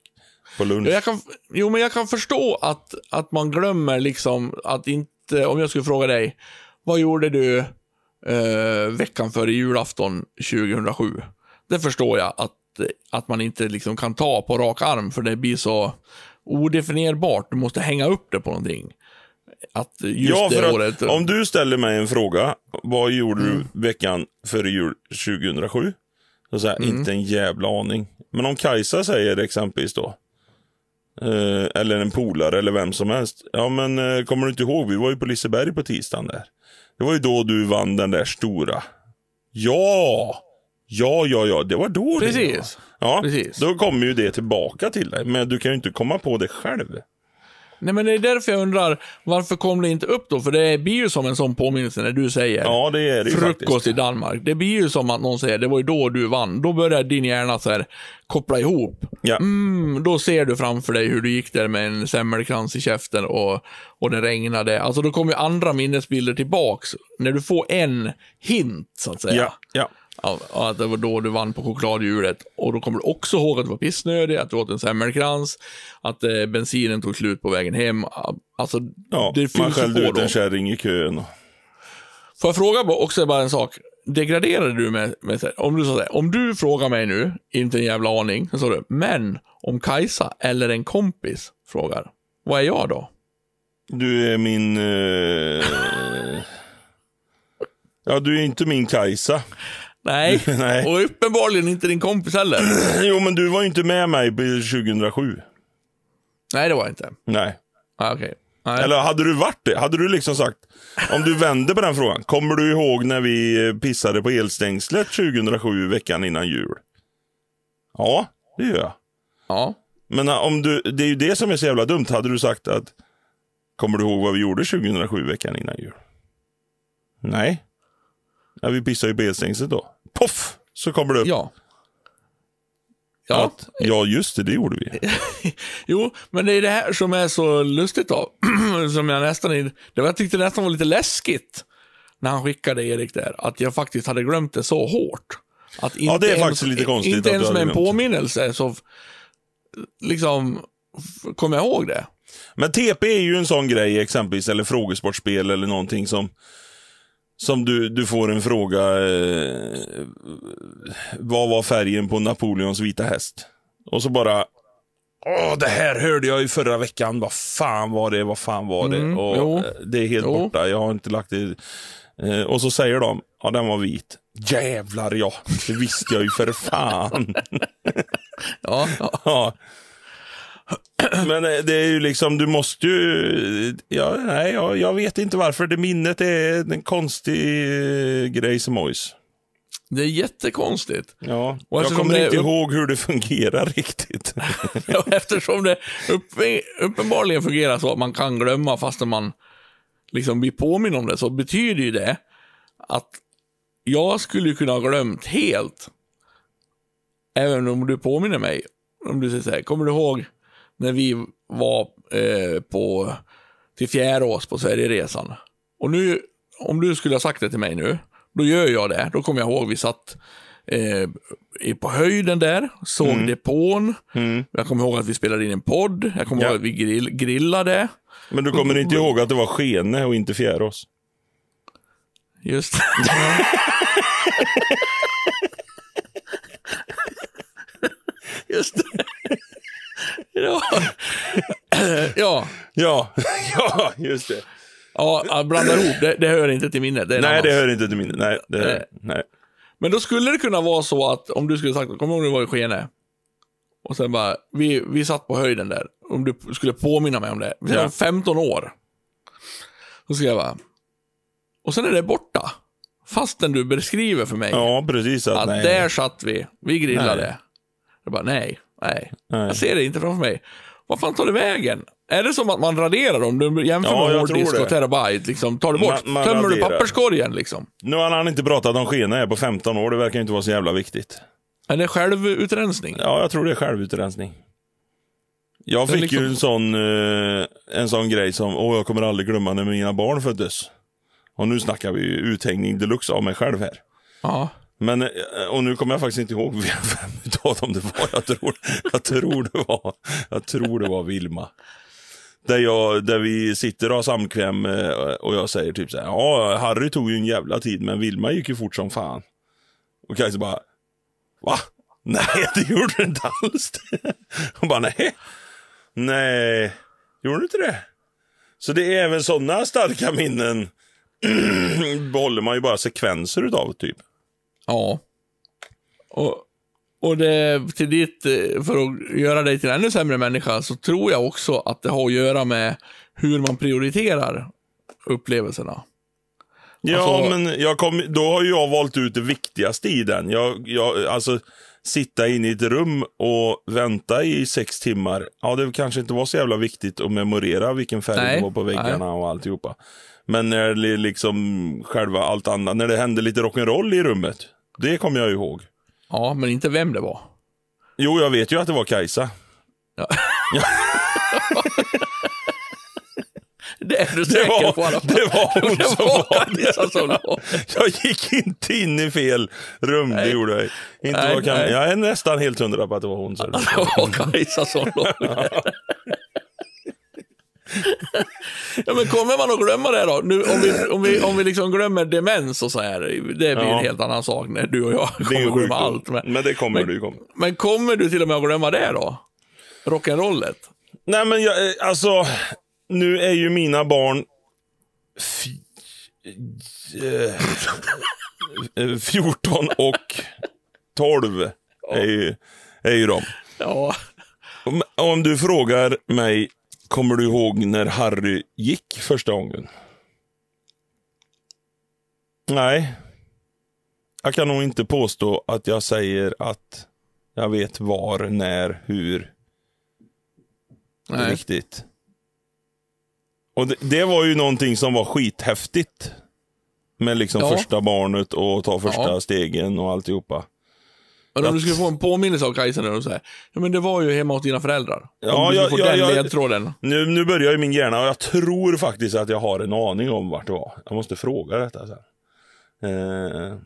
A: På lunch.
B: Jag kan, jo, men jag kan förstå att, att man glömmer liksom att inte, om jag skulle fråga dig, vad gjorde du eh, veckan före julafton 2007? Det förstår jag att, att man inte liksom kan ta på rak arm, för det blir så odefinierbart. Du måste hänga upp det på någonting. Att just
A: ja,
B: det
A: att
B: året...
A: om du ställer mig en fråga, vad gjorde
B: Mm.
A: du veckan före jul 2007? Så säger
B: Mm.
A: inte en jävla aning. Men om Kajsa säger exempelvis då, eh, eller en polare eller vem som helst. Ja, men eh, kommer du inte ihåg, vi var ju på Liseberg på tisdagen där. Det var ju då du vann den där stora. Ja! Ja, ja, ja, det var då det.
B: Precis.
A: Ja,
B: Precis.
A: då kommer ju det tillbaka till dig. Men du kan ju inte komma på det själv.
B: Nej, men det är därför jag undrar, varför kom det inte upp då? För det blir ju som en sån påminnelse när du säger
A: Ja, det är det
B: frukost
A: faktiskt.
B: i Danmark. Det blir ju som att någon säger, det var ju då du vann. Då börjar din hjärna så här, koppla ihop.
A: Ja.
B: Mm, då ser du framför dig hur du gick där med en semmelkrans i käften och, och det regnade. Alltså då kommer ju andra minnesbilder tillbaks. När du får en hint, så att säga.
A: Ja, ja.
B: Av att det var då du vann på chokladhjulet. Och då kommer du också ihåg att du var pissnödig, att du åt en semmelkrans, att eh, bensinen tog slut på vägen hem. Alltså,
A: Ja,
B: det
A: man
B: fylls ju
A: skällde ut en kärring i kön.
B: Får jag fråga också bara en sak? Degraderade du med, med om du sa här, om du frågar mig nu, inte en jävla aning, så sa du, men om Kajsa eller en kompis frågar, vad är jag då?
A: Du är min... Eh... [LAUGHS] Ja, du är inte min Kajsa.
B: Nej, [LAUGHS]
A: Nej.
B: och uppenbarligen inte din kompis heller. [CLEARS THROAT]
A: Jo, men du var ju inte med mig på 2007.
B: Nej, det var jag inte.
A: Nej.
B: Ah, Okej. Nej.
A: Eller hade du varit det? Hade du liksom sagt, om du vände på den frågan, kommer du ihåg när vi eh, pissade på elstängslet 2007, veckan innan jul? Ja, det gör jag.
B: Ja.
A: Men eh, om du, det är ju det som är så jävla dumt. Hade du sagt att, kommer du ihåg vad vi gjorde 2007, veckan innan jul? Nej. Ja, vi pissade ju på elstängslet då. Poff! Så kommer det upp.
B: Ja. Ja.
A: Att, ja, just det, det gjorde vi. [LAUGHS]
B: Jo, men det är det här som är så lustigt då. [CLEARS THROAT] som jag nästan, det var, jag tyckte nästan var lite läskigt när han skickade Erik där, att jag faktiskt hade glömt det så hårt. Att inte
A: det är
B: ens,
A: faktiskt lite konstigt
B: Inte
A: att
B: ens med en påminnelse så liksom kommer jag ihåg det.
A: Men TP är ju en sån grej exempelvis, eller frågesportspel eller någonting som som du, du får en fråga, eh, vad var färgen på Napoleons vita häst? Och så bara, åh det här hörde jag ju förra veckan, vad fan var det, vad fan var det?
B: Mm,
A: och
B: jo.
A: eh, Det är helt
B: Jo.
A: borta, jag har inte lagt det. Eh, och så säger de, ja den var vit. Jävlar ja, det visste jag ju för fan. [LAUGHS]
B: Ja, ja.
A: Men eh, det är ju liksom, du måste ju... Ja, nej, jag, jag vet inte varför. Det minnet är en konstig eh, grej som ojs.
B: Det är jättekonstigt.
A: Ja. Jag kommer inte ihåg hur det fungerar [LAUGHS] riktigt. [LAUGHS]
B: Ja, eftersom det uppe, uppenbarligen fungerar så att man kan glömma fastän man liksom blir påminn om det, så betyder ju det att jag skulle kunna ha glömt helt. Även om du påminner mig. Om du säger så här, kommer du ihåg när vi var eh, på, till Fjärås på Sverigeresan? Och nu, om du skulle ha sagt det till mig nu, då gör jag det. Då kommer jag ihåg vi satt eh, på höjden där, såg depån.
A: Mm.
B: Jag kommer ihåg att vi spelade in en podd. Jag kommer
A: Ja.
B: ihåg att vi grill, grillade.
A: Men du kommer inte ihåg att det var Skene och inte Fjärås?
B: Just [LAUGHS] Just det. Ja. ja.
A: Ja, ja, just det.
B: Ja, blanda ihop, det, det hör inte till minnet.
A: Nej,
B: annan
A: det hör inte till minnet. Nej, det,
B: Nej.
A: nej.
B: Men då skulle det kunna vara så att om du skulle sagt, kommer du ihåg när du var i Skene? Och sen bara, vi, vi satt på höjden där. Om du skulle påminna mig om det. Vi
A: Ja.
B: om 15 år. Då ska jag bara, och sen är det borta. Fastän du beskriver för mig
A: Ja, precis. Att,
B: att där satt vi, vi grillade.
A: Nej.
B: Jag bara, nej, nej,
A: Nej.
B: Jag ser det inte framför mig. Vad fan tar det vägen? Är det som att man raderar dem? Du jämför
A: Ja,
B: med hårddisk och terabyte. Liksom, tar du bort,
A: Man- man
B: tömmer du
A: raderar.
B: papperskorgen liksom?
A: Nu har han inte pratat om Skene här på 15 år. Det verkar inte vara så jävla viktigt.
B: Är det självutrensning?
A: Ja, jag tror det är självutrensning. Jag fick
B: liksom-
A: ju en sån, eh, en sån grej som, åh jag kommer aldrig glömma när mina barn föddes. Och nu snackar vi uthängning deluxe av mig själv här.
B: Ja.
A: Men, eh, och nu kommer jag faktiskt inte ihåg [LAUGHS] vem utav dem det var. Jag tror, jag tror det var, jag tror det var Vilma. Där, jag, där vi sitter och har samkväm eh, och jag säger typ så här, ja Harry tog ju en jävla tid men Vilma gick ju fort som fan. Och Kajsa bara, va? Nej, [LAUGHS] det gjorde du inte alls. [LAUGHS] Hon bara, nej. Nej, gjorde du inte det? Så det är även sådana starka minnen [CLEARS THROAT] behåller man ju bara sekvenser utav typ.
B: Ja. Och, och det, till ditt, för att göra dig till en ännu sämre människa, så tror jag också att det har att göra med hur man prioriterar upplevelserna.
A: Ja,
B: Alltså-
A: men jag kom, då har jag valt ut det viktigaste i den. Jag, jag, alltså, sitta inne i ett rum och vänta i sex timmar. Ja, det kanske inte var så jävla viktigt att memorera vilken färg
B: Nej,
A: det var på väggarna och alltihopa. Men när det liksom själva allt annat, när det hände lite rock'n'roll i rummet. Det kommer jag ihåg.
B: Ja, men inte vem det var.
A: Jo, jag vet ju att det var Kajsa. [LAUGHS]
B: Det är du
A: Det
B: säker
A: var,
B: på alla fall.
A: det var [LAUGHS] hon
B: Det
A: som
B: var
A: var
B: som
A: det.
B: låg.
A: Jag gick inte in i fel rum, det
B: Nej.
A: gjorde jag. Inte
B: Nej,
A: vad kan, jag är nästan helt hundra på att det var hon. Så det- [LAUGHS]
B: Det var Kajsa som låg där. [LAUGHS] Ja, men kommer man att glömma det då? Nu, om, vi, om, vi, om vi liksom glömmer demens och så här, det blir
A: Ja.
B: en helt annan sak när du och jag kommer att glömma allt. Men,
A: Men det kommer
B: men-
A: du komma.
B: men kommer du till och med att glömma det då? Rock'n'rollet?
A: Nej men jag, eh, alltså, nu är ju mina barn f- eh, 14 och 12 är ju, är ju de.
B: Ja.
A: Om, om du frågar mig, kommer du ihåg när Harry gick första gången? Nej. Jag kan nog inte påstå att jag säger att jag vet var, när, hur.
B: Nej.
A: Riktigt. Och det, det var ju någonting som var skithäftigt. Med liksom
B: Ja.
A: första barnet och ta första
B: Ja.
A: stegen och alltihopa.
B: Men om du skulle få en påminnelse av Kajsa nu och säga, ja men det var ju hemma hos dina föräldrar.
A: Ja,
B: om du
A: jag-
B: få
A: jag-
B: den
A: jag-
B: ledtråden.
A: Nu, nu börjar ju min hjärna och jag tror faktiskt att jag har en aning om vart det var. Jag måste fråga detta sen. Eh,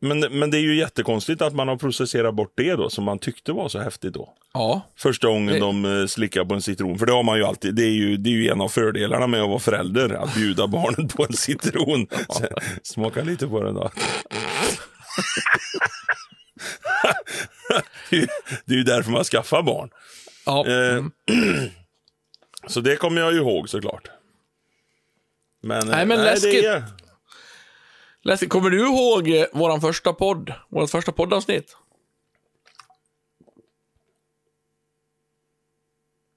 A: men, men det är ju jättekonstigt att man har processerat bort det då, som man tyckte var så häftigt då.
B: Ja.
A: Första gången
B: Det-
A: de eh, slickar på en citron. För det har man ju alltid. Det är ju, det är ju en av fördelarna med att vara förälder. Att bjuda barnen på en citron. [LAUGHS] Så, Smaka lite på den då. [LAUGHS] Det är ju- därför man skaffar barn.
B: ja.
A: Eh,
B: mm. [CLEARS THROAT]
A: Så det kommer jag ju ihåg såklart. Men, eh,
B: Nej, men
A: det
B: läskigt.
A: är-
B: Läs, kommer du ihåg eh, våran första podd? Vårt första poddavsnitt?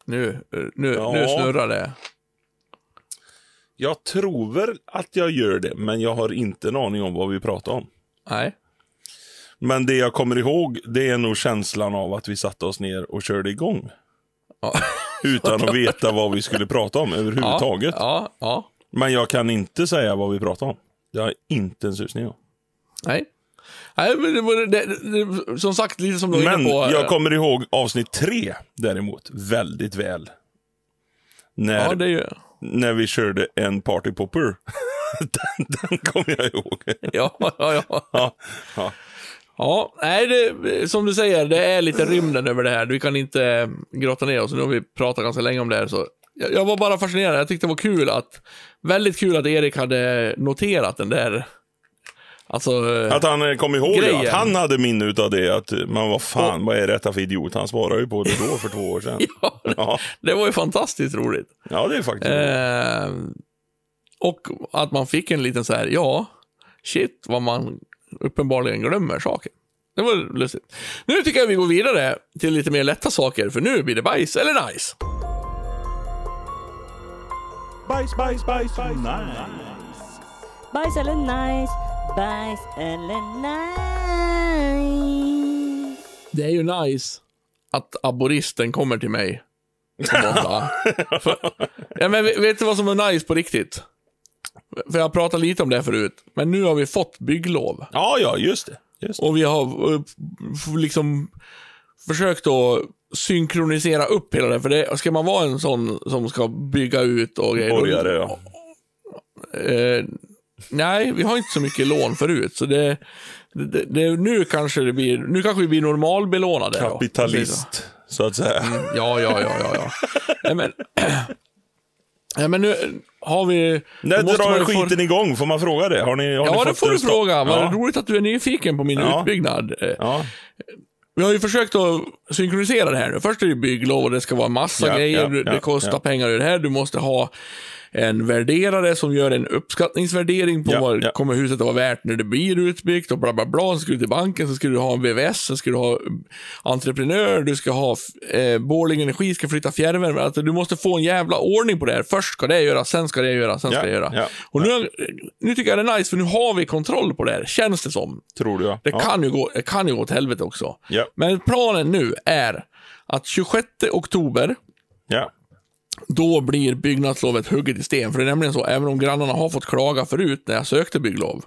B: Nu, eh, nu,
A: Ja.
B: nu snurrar det.
A: Jag tror väl att jag gör det, men jag har inte en aning om vad vi pratar om.
B: Nej.
A: Men det jag kommer ihåg, det är nog känslan av att vi satte oss ner och körde igång.
B: Ja. [LAUGHS]
A: Utan att veta vad vi skulle prata om överhuvudtaget.
B: Ja, ja.
A: Men jag kan inte säga vad vi pratar om. Jag har inte en susning om.
B: Nej. Nej, men det, var- det, det, som sagt, lite som du var
A: Men
B: på. eh,
A: jag kommer ihåg avsnitt tre däremot väldigt väl. När,
B: Ja, det ju...
A: när vi körde en party popper. [LAUGHS] den, den kommer jag ihåg.
B: Ja, ja, ja.
A: ja, ja.
B: Ja, nej, det, som du säger, det är lite rymden över det här. Vi kan inte eh, grotta ner oss. Nu har vi pratat ganska länge om det här. Så jag, jag var bara fascinerad. Jag tyckte det var kul att, väldigt kul att Erik hade noterat den där, alltså, eh,
A: Att han eh, kom ihåg det, att han hade minne utav det. Att man var fan, vad är detta för idiot? Han svarade ju på det då för två år sedan. [LAUGHS]
B: ja,
A: Ja,
B: det var ju fantastiskt roligt.
A: ja det är faktiskt
B: Eh, och att man fick en liten så här, ja, shit vad man uppenbarligen glömmer saker. Det var lustigt. Nu tycker jag vi går vidare till lite mer lätta saker, för nu blir det bajs eller nice.
D: Bajs, bajs, bajs, nice.
C: Bajs eller nice, bajs eller nice.
B: Det är ju nice att aboristen kommer till mig [LAUGHS] ja, men vet du vad som är nice på riktigt? För jag har pratat lite om det förut, men nu har vi fått bygglov.
A: Ja, ja, just det. Just det.
B: Och vi har eh, liksom försökt att synkronisera upp hela det. För det, ska man vara en sån som ska bygga ut och grejer. då-
A: Borgare, ja.
B: Eh, nej, vi har inte så mycket lån förut. Så det, det, det, nu kanske det blir, nu kanske vi blir normalbelånade. då.
A: Kapitalist, så att säga.
B: Ja, ja, ja, ja. ja. Nej, men, [CLEARS THROAT] nej, men nu har vi...
A: När drar
B: ju få-
A: skiten igång? Får man fråga det? Har ni, har ni
B: Ja, det
A: fått
B: får du fråga. Vad
A: Ja.
B: roligt att du är nyfiken på min
A: Ja.
B: utbyggnad. Eh,
A: Ja.
B: Vi har ju försökt att synkronisera det här nu. Först är det bygglov och det ska vara massa
A: Ja,
B: grejer. det kostar pengar i det här. Du måste ha en värderare som gör en uppskattningsvärdering på
A: Ja,
B: vad
A: ja.
B: kommer huset att vara värt när det blir utbyggt och bla bla bla. Så ska du till banken, så ska du ha en VVS, så ska du ha entreprenör, du ska ha eh, Borlänge Energi ska flytta fjärrvärme. Alltså, du måste få en jävla ordning på det här. Först ska det göras, sen ska det göras, sen ska det göra.
A: ja,
B: och nu, nu tycker jag det är nice, för nu har vi kontroll på det här, känns det som.
A: Tror du ja.
B: Det, kan ju gå, det kan ju gå åt helvete också. Men planen nu är att 26 oktober,
A: Ja.
B: Då blir byggnadslovet hugget i sten. För det är nämligen så, även om grannarna har fått klaga förut när jag sökte bygglov,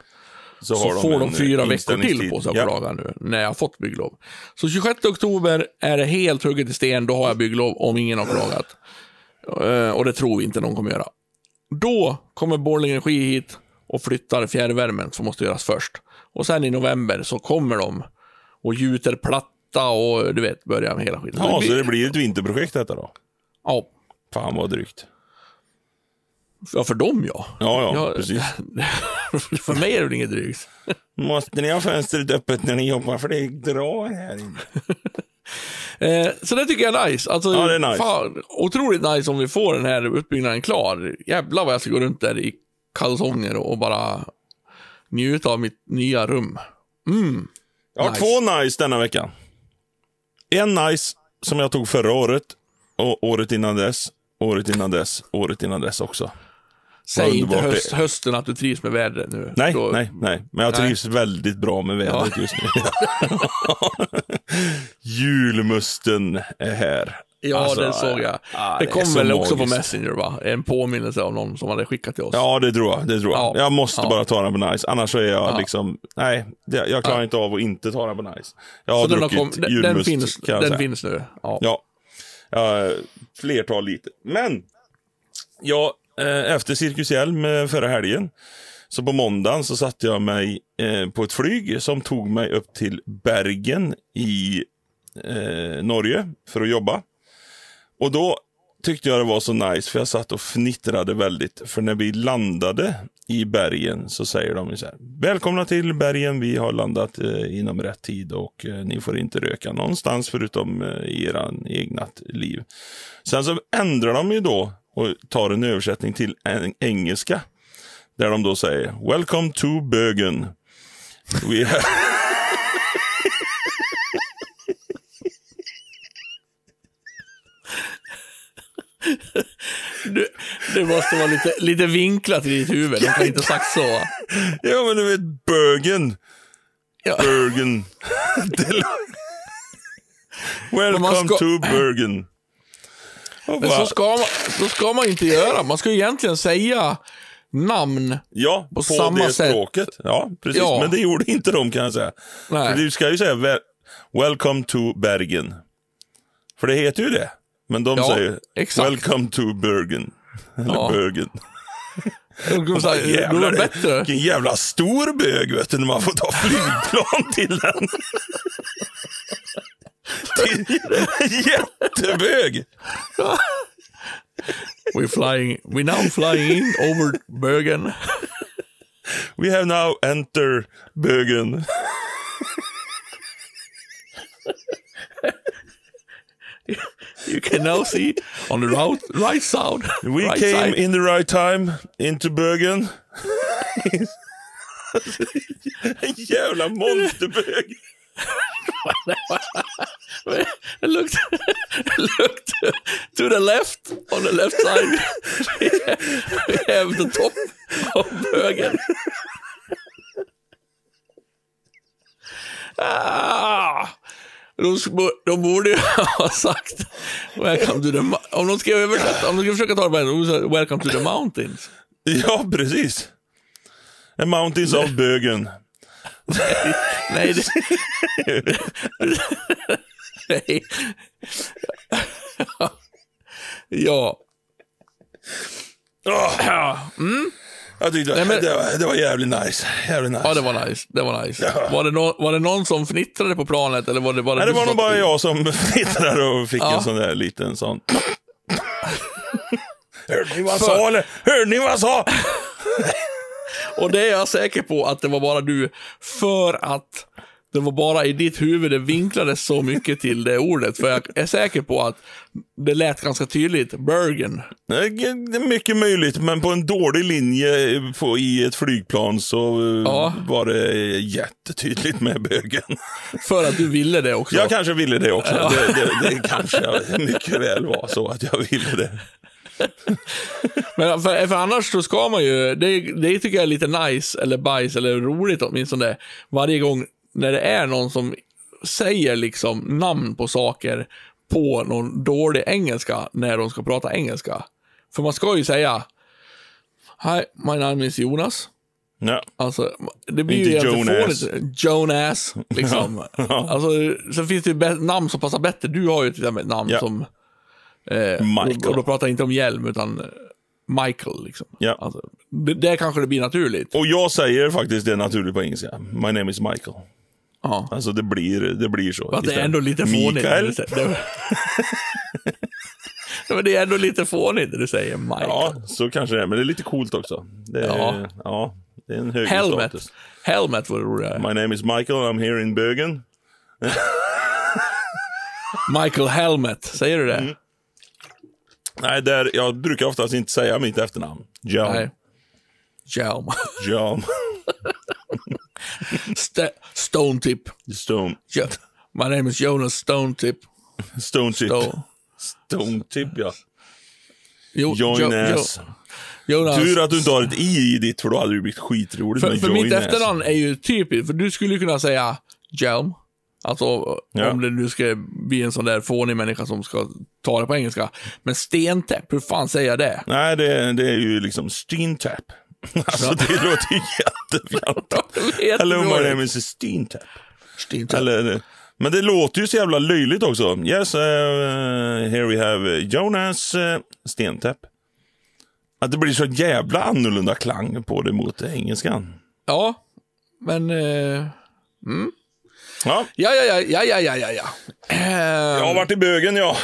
A: Så,
B: så
A: har
B: får de
A: en,
B: fyra
A: eh,
B: veckor till på sig att
A: ja.
B: klaga nu, när jag har fått bygglov. Så 26 oktober är det helt hugget i sten, då har jag bygglov om ingen har klagat. Eh, Och det tror vi inte någon kommer göra. Då kommer Borlänge Energi hit och flyttar fjärrvärmen som måste göras först. Och sen i november så kommer de och gjuter platta och du vet, börjar med hela skiten.
A: Ja, så det blir ett vinterprojekt detta då?
B: Ja,
A: Fan vad drygt.
B: ja, för dem ja.
A: Ja, ja, precis. [LAUGHS]
B: för mig är det väl inget drygt.
A: Måste ni ha fönstret öppet när ni jobbar för det drar här inne. [LAUGHS]
B: Eh, så det tycker jag är nice. Alltså,
A: Ja, det är nice.
B: Fan, otroligt nice om vi får den här utbyggnaden klar. Jävlar vad jag ska gå runt där i kalsonger och bara njuta av mitt nya rum. Mm.
A: Jag har
B: Nice.
A: två nice denna veckan. En nice som jag tog förra året och året innan dess, året innan dess, året innan dess också.
B: Säg inte höst, hösten att du trivs med vädret nu.
A: Nej,
B: Då-
A: nej, nej. Men jag
B: Nej.
A: trivs väldigt bra med vädret just nu. [LAUGHS] Julmusten är här.
B: Ja,
A: Alltså,
B: det såg jag.
A: ja,
B: det
A: det
B: kom väl också på
A: magiskt.
B: Messenger va? En påminnelse av någon som hade skickat till oss.
A: Ja, det tror jag. Det tror jag.
B: Ja.
A: Jag måste
B: Ja.
A: bara ta den på nice. Annars så är jag
B: Ja.
A: liksom, nej, jag klarar inte av att inte ta den på nice. Jag har
B: Så den,
A: druckit
B: kom, den,
A: julmust,
B: den, finns, den finns nu. Ja.
A: Ja, flertal liter. Men, ja, eh, efter Cirkus Hjelm eh, förra helgen, så på måndagen så satte jag mig eh, på ett flyg som tog mig upp till Bergen i eh, Norge för att jobba. Och då tyckte jag det var så nice, för jag satt och fnittrade väldigt. För när vi landade i bergen så säger de så här. Välkomna till bergen, vi har landat eh, inom rätt tid och eh, ni får inte röka någonstans förutom eh, i era egna liv. Sen så ändrar de ju då och tar en översättning till en engelska. Där de då säger Welcome to Bögen. [LAUGHS]
B: Du, det måste vara lite, lite vinklat i ditt huvud. De kan inte ha sagt så.
A: Ja men du vet, Bergen.
B: Ja.
A: Bergen. [LAUGHS] Welcome
B: ska-
A: to Bergen. Och
B: Men
A: bara,
B: så ska, man, så ska man inte göra. Man ska ju egentligen säga namn.
A: ja, på,
B: på samma
A: det
B: sätt.
A: språket. Ja, precis.
B: Ja.
A: Men det gjorde inte de kan jag säga.
B: Nej.
A: För du ska ju säga Welcome to Bergen. För det heter ju det. Men de
B: Ja,
A: säger
B: exakt.
A: Welcome to Bergen. Eller
B: Ja.
A: Bergen. [LAUGHS] Jävlar, det-
B: bättre.
A: vilken jävla stor bög vet du, när man får ta flygplan [LAUGHS] till den. Jättebög! [LAUGHS]
B: We're flying, we're now flying in over Bergen.
A: We have now enter bögen.
B: You can now see on the right, right side.
A: We
B: right
A: came
B: side.
A: in the right time into Bergen. En [LAUGHS] jävla monsterbög.
B: Look, look to, to the left. On the left side, we have the top of Bergen. Ah, de, borde ju [LAUGHS] ha sagt Welcome to the Om de ska översätta, om de ska försöka ta det på en, de säger Welcome to the mountains.
A: Ja, precis. A mountains of bögen.
B: Nej, det... Nej. ja.
A: Åh,
B: Ja.
A: Jag tyckte
B: Nej, men-
A: det, var, det var jävligt nice. Jävligt nice.
B: ja, det var nice. Det var nice. Var, det nå- var det någon som fnittrade på planet eller var det bara
A: Nej, det var nog bara jag som [LAUGHS] fnittrade och fick
B: Ja.
A: en sån där liten sån. [LAUGHS] Hörde ni vad jag sa eller? Hörde ni vad jag sa? [LAUGHS]
B: Och det är jag säker på att det var bara du, för att det var bara i ditt huvud det vinklades så mycket till det ordet. För jag är säker på att det lät ganska tydligt, Bergen.
A: Det är mycket möjligt, men på en dålig linje på, i ett flygplan så eh,
B: Ja.
A: var det jättetydligt med bögen.
B: För att du ville det också.
A: Jag kanske ville det också. Det, det, det kanske mycket väl var så att jag ville det.
B: Men för, för annars så ska man ju, det, det tycker jag är lite nice, eller bajs, eller roligt åtminstone, varje gång när det är någon som säger liksom namn på saker på någon dålig engelska när de ska prata engelska. För man ska ju säga Hi, my name is Jonas.
A: Ja.
B: Alltså, det blir
A: Inte
B: ju
A: Jonas.
B: fånigt. Jonas, liksom. [LAUGHS] alltså, sen finns det ju namn som passar bättre. Du har ju till exempel ett namn
A: Ja.
B: som... Eh,
A: Michael.
B: Och då pratar jag inte om hjälm, utan eh, Michael. Liksom.
A: Ja.
B: Alltså, det, det kanske det blir naturligt.
A: Och jag säger faktiskt det naturligt på engelska. My name is Michael.
B: Ja.
A: Alltså det blir, det blir så.
B: Fast det är ändå lite fånigt.
A: Mikael. [LAUGHS]
B: men det är ändå lite fånigt när du säger Michael.
A: Ja, så kanske det är. Men det är lite coolt också. Det är,
B: Ja.
A: ja. det är en högre
B: Helmet.
A: status.
B: Helmet vore roligare.
A: My name is Michael, I'm here in Bergen. [LAUGHS]
B: Michael Helmet, säger du det?
A: Mm. Nej, där, jag brukar oftast inte säga mitt efternamn. John.
B: Nej. Hjelm. [LAUGHS] St- Stone Tip.
A: Stone.
B: Jo- My name is Jonas Stone Tip.
A: Stone Tip.
B: Stone.
A: Stone Tip, ja.
B: Jo,
A: Jonas.
B: Jo, Jonas.
A: Tur att du inte har ett i i ditt, för då hade det blivit skitroligt
B: För, för mitt efternamn är ju typiskt, för du skulle kunna säga Hjelm. Alltså
A: Ja.
B: om det nu ska bli en sån där fånig människa som ska ta det på engelska. Men stentäpp, hur fan säger jag det?
A: Nej, det, det är ju liksom steentap. [LAUGHS] alltså det låter ju jättefjantigt. Hello my name is [LAUGHS] Steentap.
B: Steentap.
A: Eller, eh, men det låter ju så jävla löjligt också. Yes, uh, here we have Jonas eh, uh, Stentap. Att det blir så jävla annorlunda klang på det mot engelskan.
B: Ja, men... Uh,
A: mm.
B: Ja. Ja, ja, ja, ja, ja, ja, ja. Ehm.
A: Jag har varit i bögen, ja.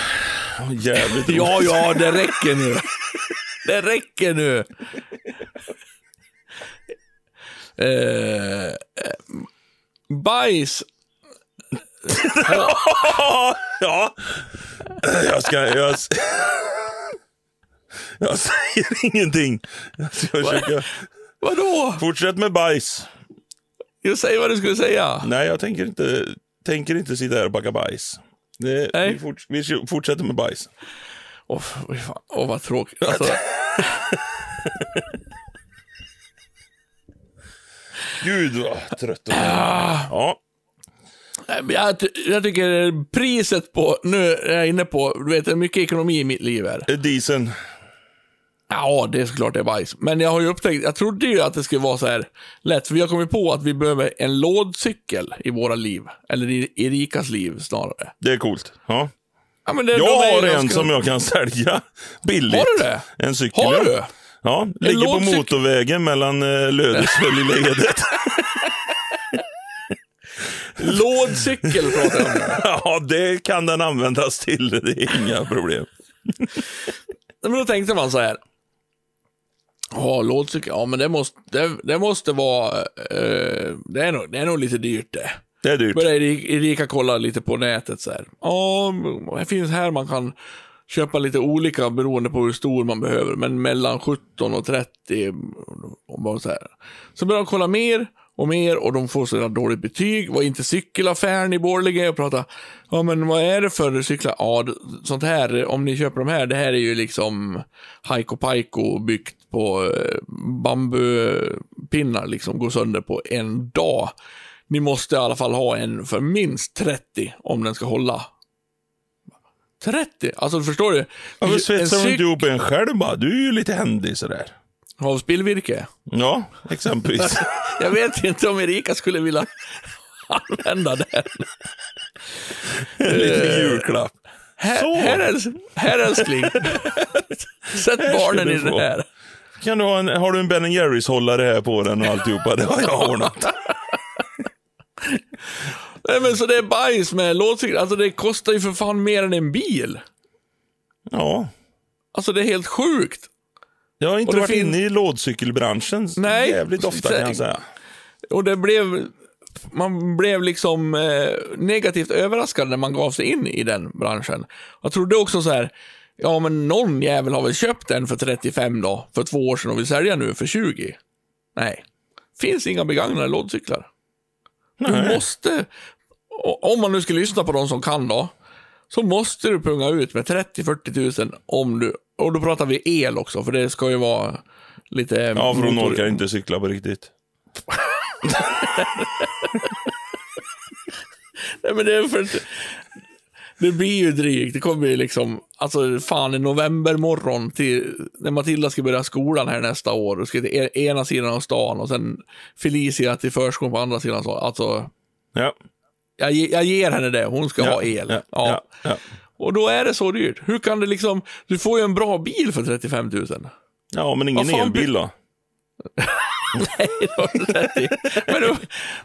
A: Jävligt [LAUGHS]
B: Ja, ja, det räcker nu. Det räcker nu. Eh, eh, bajs. [LAUGHS]
A: ja. Jag ska... Jag, jag säger ingenting. Jag ska försöka...
B: Vadå?
A: Fortsätt med bajs.
B: Jag säger vad du skulle säga.
A: Nej, jag tänker inte, tänker inte sitta här och backa bajs. Det,
B: Nej.
A: vi, fort, vi fortsätter med bajs.
B: Åh, fan. Åh, vad tråkigt. Alltså, [LAUGHS]
A: Gud vad trött.
B: Ah.
A: Ja.
B: jag, jag tycker priset på, nu är jag inne på, du vet, det är mycket ekonomi i mitt liv här.
A: Dieseln.
B: Ja, det är såklart det är bajs. Men jag har ju upptäckt, jag trodde ju att det skulle vara så här lätt, för vi har kommit på att vi behöver en lådcykel i våra liv. Eller i, i Rikas liv snarare.
A: Det är coolt. Ja.
B: Ja, men det,
A: Jag har en
B: ganska-
A: som jag kan sälja billigt.
B: Har du det?
A: En cykel.
B: Har du?
A: Ja, ligger på motorvägen mellan uh, Lödöse lilla Edet.
B: Lådcykel pratar jag om. [LAUGHS]
A: ja, det kan den användas till. Det är inga problem.
B: Men då tänkte man så här. Ja, lådcykel, ja men det måste, det, det måste vara, eh, det, är nog, det är nog lite dyrt det.
A: Det är dyrt.
B: Började Erika kolla lite på nätet så här. Ja, det finns här man kan köpa lite olika beroende på hur stor man behöver, men mellan 17 och 30. Och bara så, här. så började de kolla mer och mer och de får sådana dåligt betyg. Var inte cykelaffären i Borlänge och prata. Ja, men vad är det för cyklar? Ja, sånt här, om ni köper de här, det här är ju liksom Haiko Paiko byggt på eh, bambupinnar, liksom går sönder på en dag. Ni måste i alla fall ha en för minst 30 om den ska hålla. 30? Alltså förstår du?
A: Varför
B: En
A: svetsar du inte ihop en själv bara? Du är ju lite händig sådär.
B: Av spillvirke?
A: Ja, exempelvis. [LAUGHS]
B: Jag vet inte om Erika skulle vilja använda den.
A: en liten julklapp.
B: Här,
A: Så.
B: här, här älskling. Sätt
A: Här
B: barnen i det här.
A: Kan du ha, en, har du en Ben Jerrys hållare här på den och alltihopa? Det har jag ordnat. [LAUGHS]
B: Nej, men så det är bajs med lådcykel. Alltså det kostar ju för fan mer än en bil.
A: Ja.
B: Alltså det är helt sjukt.
A: Jag har inte varit
B: fin-
A: inne i lådcykelbranschen
B: Nej.
A: jävligt ofta kan jag säga.
B: Och det blev, man blev liksom eh, negativt överraskad när man gav sig in i den branschen. Jag trodde också så här, ja men någon jävel har väl köpt den för 35 då, för två år sedan och vill sälja nu för 20. Nej, finns inga begagnade lådcyklar. Du
A: Nej.
B: måste, o- om man nu ska lyssna på de som kan då, så måste du punga ut med 30-40 tusen om du, och då pratar vi el också, för det ska ju vara lite...
A: Ja, för hon
B: motor-
A: orkar inte cykla på riktigt. [LAUGHS]
B: Nej, men det är för det blir ju drygt. Det kommer ju liksom, alltså fan en novembermorgon till när Matilda ska börja skolan här nästa år och ska till e- ena sidan av stan och sen Felicia till förskolan på andra sidan. Så, alltså,
A: Ja.
B: jag, jag ger henne det, hon ska
A: ja.
B: ha el.
A: Ja.
B: Ja.
A: Ja.
B: Och då är det så dyrt. Hur kan det liksom, du får ju en bra bil för 35 000.
A: ja, men ingen elbil då? [LAUGHS]
B: Nej, det har du rätt i. men,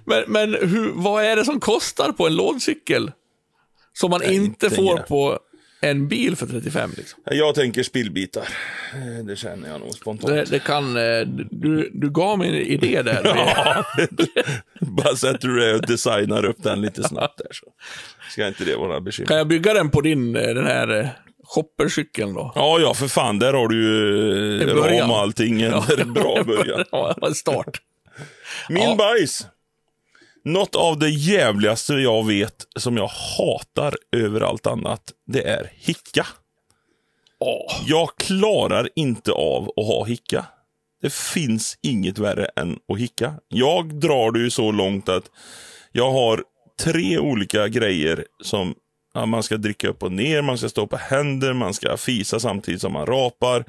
B: men, men hur, vad är det som kostar på en lådcykel? Som man
A: Nej,
B: inte får
A: jag.
B: på en bil för 35 liksom.
A: Jag tänker spillbitar. Eh, Det känner jag nog spontant.
B: Det, det kan, eh, du, du gav mig en idé där. [LAUGHS]
A: Ja, bara sätter du dig och designar upp den lite snabbt där så ska inte det vara bekymmer.
B: Kan jag bygga den på din, eh, den här eh, shoppercykeln då?
A: Ja, ja, för fan. Där har du ju eh, ram och allting. En bra början.
B: Ja, start.
A: Min
B: Ja.
A: bajs. Något av det jävligaste jag vet, som jag hatar över allt annat, det är hicka.
B: Åh,
A: Jag klarar inte av att ha hicka. Det finns inget värre än att hicka. Jag drar det ju så långt att jag har tre olika grejer som ja, man ska dricka upp och ner, man ska stå på händer, man ska fisa samtidigt som man rapar.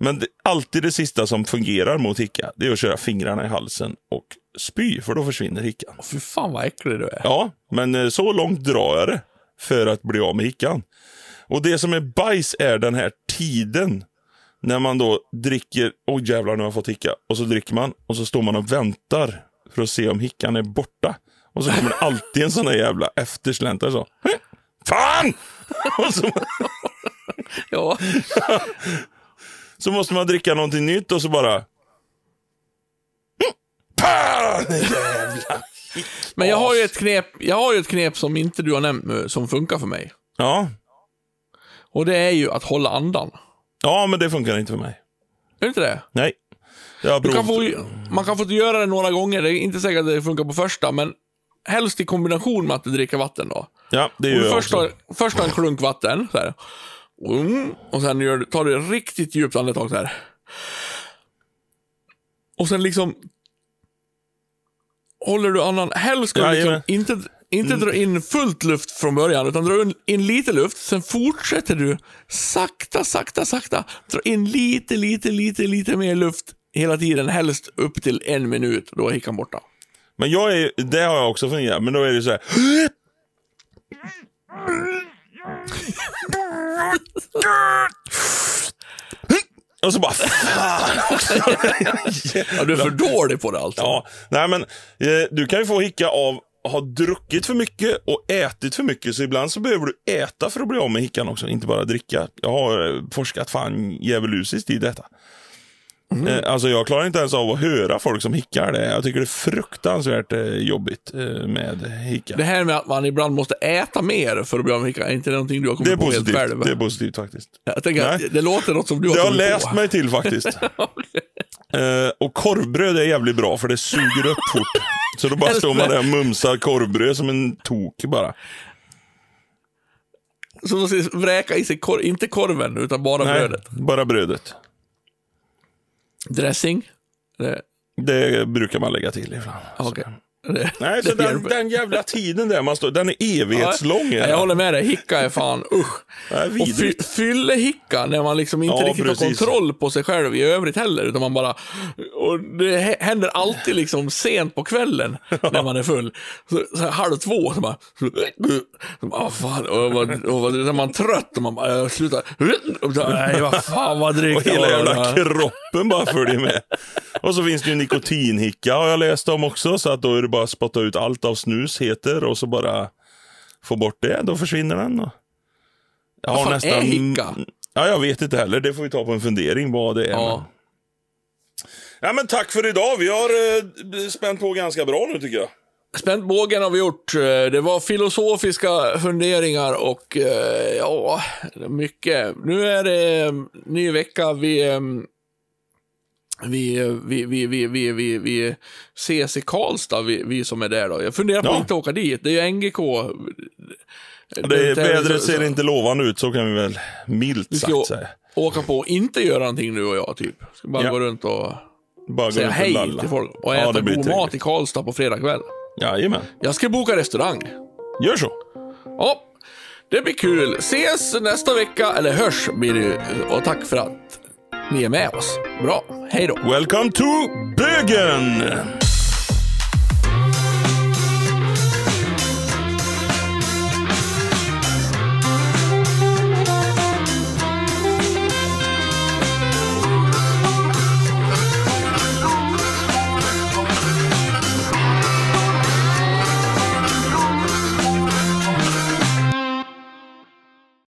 A: Men det, alltid det sista som fungerar mot hicka, det är att köra fingrarna i halsen och spy, för då försvinner hickan.
B: Fy fan vad äcklig du är.
A: Ja, men eh, så långt drar jag det för att bli av med hickan. Och det som är bajs är den här tiden när man då dricker, oj jävlar nu har jag fått hicka, och så dricker man och så står man och väntar för att se om hickan är borta. Och så kommer det alltid en sån där jävla eftersläntare så. Fan! [LAUGHS] Och så,
B: Ja. [LAUGHS]
A: så måste man dricka någonting nytt och så bara... Jävla... [LAUGHS]
B: Men jag har ju ett knep, jag har ju ett knep som inte du har nämnt nu, som funkar för mig.
A: Ja.
B: Och det är ju att hålla andan.
A: ja, men det funkar inte för mig.
B: Är det inte det?
A: Nej. Jag
B: kan få, man kan få göra det några gånger, det är inte säkert att det funkar på första, men helst i kombination med att du dricker vatten då.
A: Ja, det gör jag
B: först,
A: också.
B: tar, först tar en klunk vatten, så här. Mm, och sen gör, tar du ett riktigt djupt andetag så här. Och sen liksom håller du andan, helst ska du liksom inte, inte dra in fullt luft från början, utan dra in, lite luft, sen fortsätter du sakta, sakta, sakta, dra in lite, lite, lite, lite mer luft hela tiden, helst upp till en minut, då är hickan borta.
A: Men jag är, det har jag också fungerat, men då är det så här. [LAUGHS] Och så bara, fan.
B: Ja, du är för dålig på det alltså.
A: Ja, nej men eh, du kan ju få hicka av att ha druckit för mycket och ätit för mycket. Så ibland så behöver du äta för att bli av med hickan också, inte bara dricka. Jag har eh, forskat fan djävulusiskt i detta. Eh, alltså jag klarar inte ens av att höra folk som hickar. Det. Jag tycker det är fruktansvärt eh, jobbigt eh, med hicka.
B: Det här med att man ibland måste äta mer för att bli av med hicka, är inte det någonting du har kommit på helt
A: positivt.
B: själv?
A: Det är positivt faktiskt.
B: Jag tänker att
A: Nej.
B: det låter något som du har
A: Det har jag läst
B: på.
A: mig till faktiskt. [LAUGHS] Eh, och korvbröd är jävligt bra för det suger upp fort. Så då bara står man där och mumsar korvbröd som en tok bara.
B: Så man ska vräka i sig, kor inte korven, utan bara
A: Nej,
B: brödet.
A: bara brödet.
B: Dressing? Det,
A: Det brukar man lägga till ibland.
B: okej. Det,
A: Nej, så den, den jävla tiden där man står, den är evighetslång.
B: Ja, jag håller med dig, hicka är fan usch.
A: Är
B: Och fy,
A: vidrigt.
B: fyllehicka när man liksom inte
A: Ja,
B: riktigt
A: precis.
B: har kontroll på sig själv i övrigt heller. Utan man bara... Och det hä- händer alltid liksom sent på kvällen när man är full. Så, så här, halv två, så bara... Ah, fan, och, man- och, och, när man är trött och man bara, jag slutar. Och så, Nej, vad fan vad drygt
A: Och hela jävla kroppen bara följer med. Och så finns det ju nikotinhicka har jag läst om också. Så att då är det bara spotta ut allt av snus heter och så bara få bort det. Då försvinner den. Jag
B: Vad fan är hicka?
A: Ja, jag vet inte heller. Det får vi ta på en fundering vad det är.
B: Ja.
A: Men... Ja, men tack för idag. Vi har eh, spänt på ganska bra nu tycker jag.
B: Spänt bågen har vi gjort. Eh, Det var filosofiska funderingar och eh, ja, mycket. Nu är det eh, ny vecka. Vi, vi, vi, vi, vi, vi, vi, vi ses i Karlstad, vi, vi som är där. Då. Jag funderar på
A: Ja.
B: att inte åka dit. Det är ju NGK.
A: Det, vädret ser inte lovande ut, så kan vi väl milt sagt säga.
B: åka på och inte göra någonting du och jag, typ. Ska bara
A: Ja.
B: gå runt och
A: Bara
B: säga
A: runt
B: hej
A: lalla.
B: till folk. Och
A: Ja,
B: äta
A: blir
B: god mat
A: trevligt.
B: i Karlstad på fredag kväll.
A: Jajamän.
B: Jag ska boka restaurang.
A: Gör så.
B: Ja, det blir kul. Ses nästa vecka, eller hörs blir det ju. Och tack för att ni är med oss. Bra, hej då.
A: Welcome to Bögen!